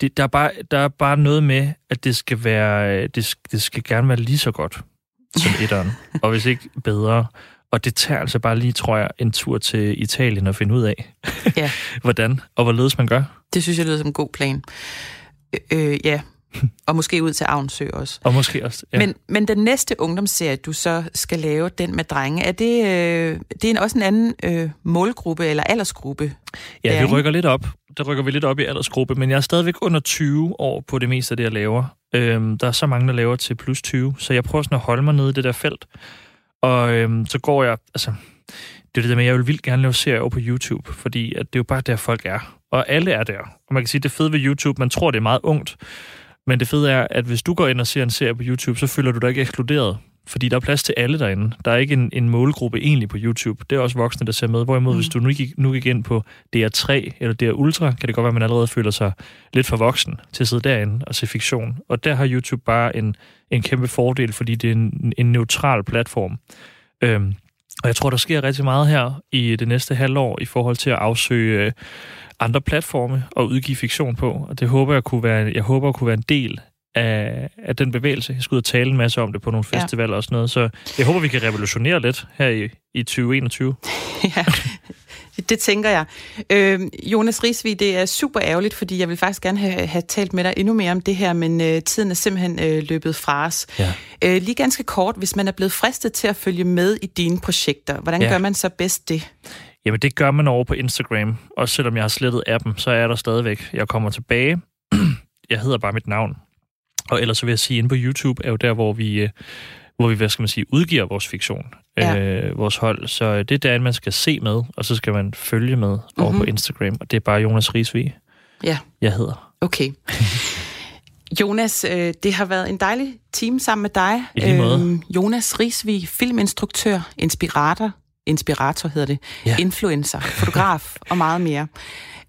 det, der, er bare, der er bare noget med, at det skal være, øh, det, det skal gerne være lige så godt som etteren. og hvis ikke bedre. Og det tager altså bare lige, tror jeg, en tur til Italien og finde ud af, Ja. hvordan og hvorledes man gør. Det synes jeg lyder som en god plan. Øh, øh, ja, og måske ud til Avnsø også. Og måske også... Ja. Men, men den næste ungdomsserie, du så skal lave, den med drenge, er det, øh, det er en, også en anden øh, målgruppe eller aldersgruppe? Ja, der, vi ikke? rykker lidt op. Der rykker vi lidt op i aldersgruppe, men jeg er stadigvæk under 20 år på det meste af det, jeg laver. Øhm, der er så mange, der laver til plus 20, så jeg prøver sådan at holde mig nede i det der felt. Og øhm, så går jeg, altså, det er det der med, at jeg vil vildt gerne lave serier over på YouTube, fordi at det er jo bare der, folk er. Og alle er der. Og man kan sige, det fede ved YouTube, man tror, det er meget ungt, men det fede er, at hvis du går ind og ser en serie på YouTube, så føler du dig ikke ekskluderet. Fordi der er plads til alle derinde. Der er ikke en, en målgruppe egentlig på YouTube. Det er også voksne, der ser med. Hvorimod, mm. hvis du nu gik, nu gik ind på DR3 eller DR Ultra, kan det godt være, at man allerede føler sig lidt for voksen til at sidde derinde og se fiktion. Og der har YouTube bare en, en kæmpe fordel, fordi det er en, en neutral platform. Øhm, Og jeg tror, der sker rigtig meget her i det næste halvår i forhold til at afsøge øh, andre platforme og udgive fiktion på. Og det håber jeg kunne være, jeg håber at kunne være en del af, af den bevægelse. Jeg skal ud og tale en masse om det på nogle festivaler ja. og sådan noget. Så jeg håber, vi kan revolutionere lidt her i, i 2021. ja, det tænker jeg. Øh, Jonas Risvig, det er super ærgerligt, fordi jeg vil faktisk gerne have, have talt med dig endnu mere om det her, men øh, tiden er simpelthen øh, løbet fra os. Ja. Øh, lige ganske kort, hvis man er blevet fristet til at følge med i dine projekter, hvordan ja. gør man så bedst det? Jamen, det gør man over på Instagram. Også selvom jeg har slettet appen, så er der stadigvæk. Jeg kommer tilbage. jeg hedder bare mit navn. Og ellers så vil jeg sige, at på YouTube er jo der, hvor vi, øh, hvor vi hvad skal man sige, udgiver vores fiktion, ja. øh, vores hold. Så det er der, man skal se med, og så skal man følge med over mm-hmm. på Instagram. Og det er bare Jonas Risvig, ja. jeg hedder. Okay. Jonas, øh, det har været en dejlig time sammen med dig. I lige måde. Øhm, Jonas Risvig, filminstruktør, inspirator, inspirator hedder det, ja. influencer, fotograf og meget mere.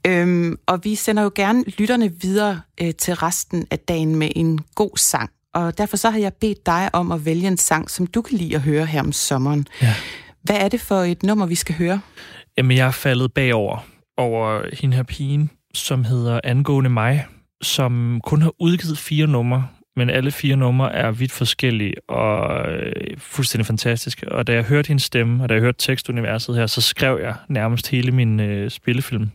Øhm, og vi sender jo gerne lytterne videre øh, til resten af dagen med en god sang. Og derfor så har jeg bedt dig om at vælge en sang, som du kan lide at høre her om sommeren. Ja. Hvad er det for et nummer, vi skal høre? Jamen, jeg er faldet bagover over hende her pigen, som hedder Angående mig, som kun har udgivet fire numre, men alle fire numre er vidt forskellige og øh, fuldstændig fantastiske. Og da jeg hørte hendes stemme, og da jeg hørte tekstuniverset her, så skrev jeg nærmest hele min øh, spillefilm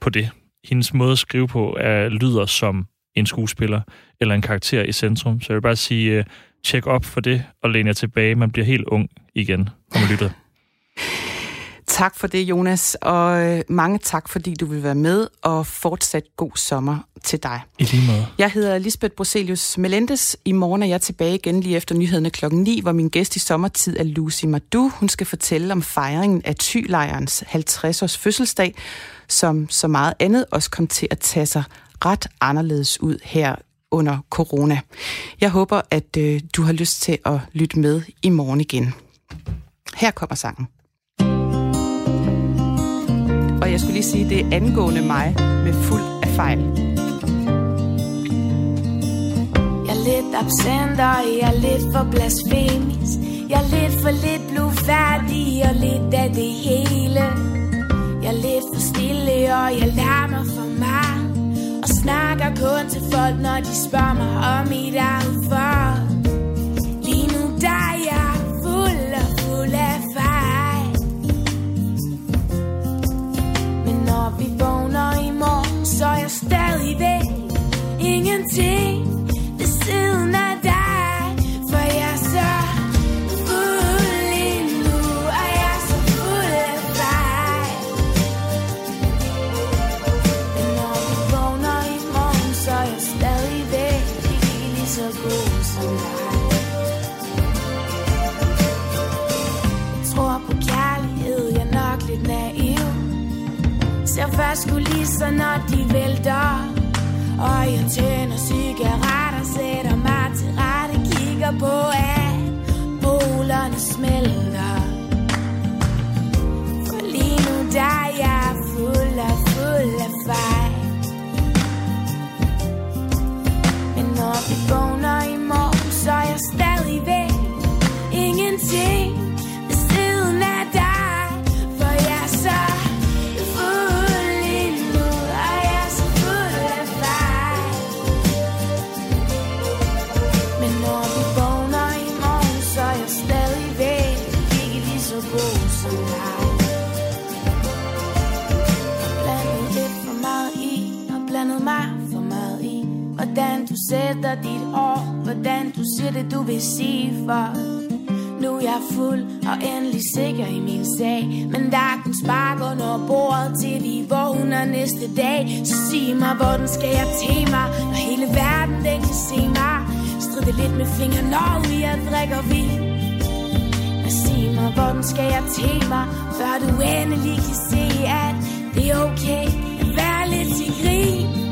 på det. Hendes måde at skrive på er, lyder som en skuespiller eller en karakter i centrum. Så jeg vil bare sige, øh, tjek op for det og læn jer tilbage. Man bliver helt ung igen, når man lytter. Tak for det, Jonas, og øh, mange tak, fordi du vil være med, og fortsat god sommer til dig. I lige måde. Jeg hedder Lisbeth Broselius Melendez. I morgen er jeg tilbage igen lige efter nyhederne klokken 9, hvor min gæst i sommertid er Lucy Madu. Hun skal fortælle om fejringen af Thylejrens 50-års fødselsdag, som så meget andet også kom til at tage sig ret anderledes ud her under corona. Jeg håber, at øh, du har lyst til at lytte med i morgen igen. Her kommer sangen. Og jeg skulle lige sige, det er angående mig med fuld af fejl. Jeg er lidt absent, og jeg er lidt for blasfemisk. Jeg er lidt for lidt blufærdig, og lidt af det hele. Jeg er lidt for stille, og jeg larmer for meget. Og snakker kun til folk, når de spørger mig om mit eget for. Når vi vågner i morgen, så er jeg stadigvæk ingenting ved siden af. Først kulisser, når de vælter Og jeg tænder cigaretter, sætter mig til rette Kigger på, at polerne smelter. For lige nu, der er jeg fuld af, fuld af fejl. Men når vi vågner siger sige for. Nu er jeg fuld og endelig sikker i min sag. Men der er kun spark under bordet til vi vågner næste dag. Så sig mig, hvordan skal jeg til mig Når hele verden den kan se mig? Stride lidt med fingre, når jeg drikker vin. Og sig mig, hvordan skal jeg til mig Før du endelig kan se, at det er okay At være lidt til grin?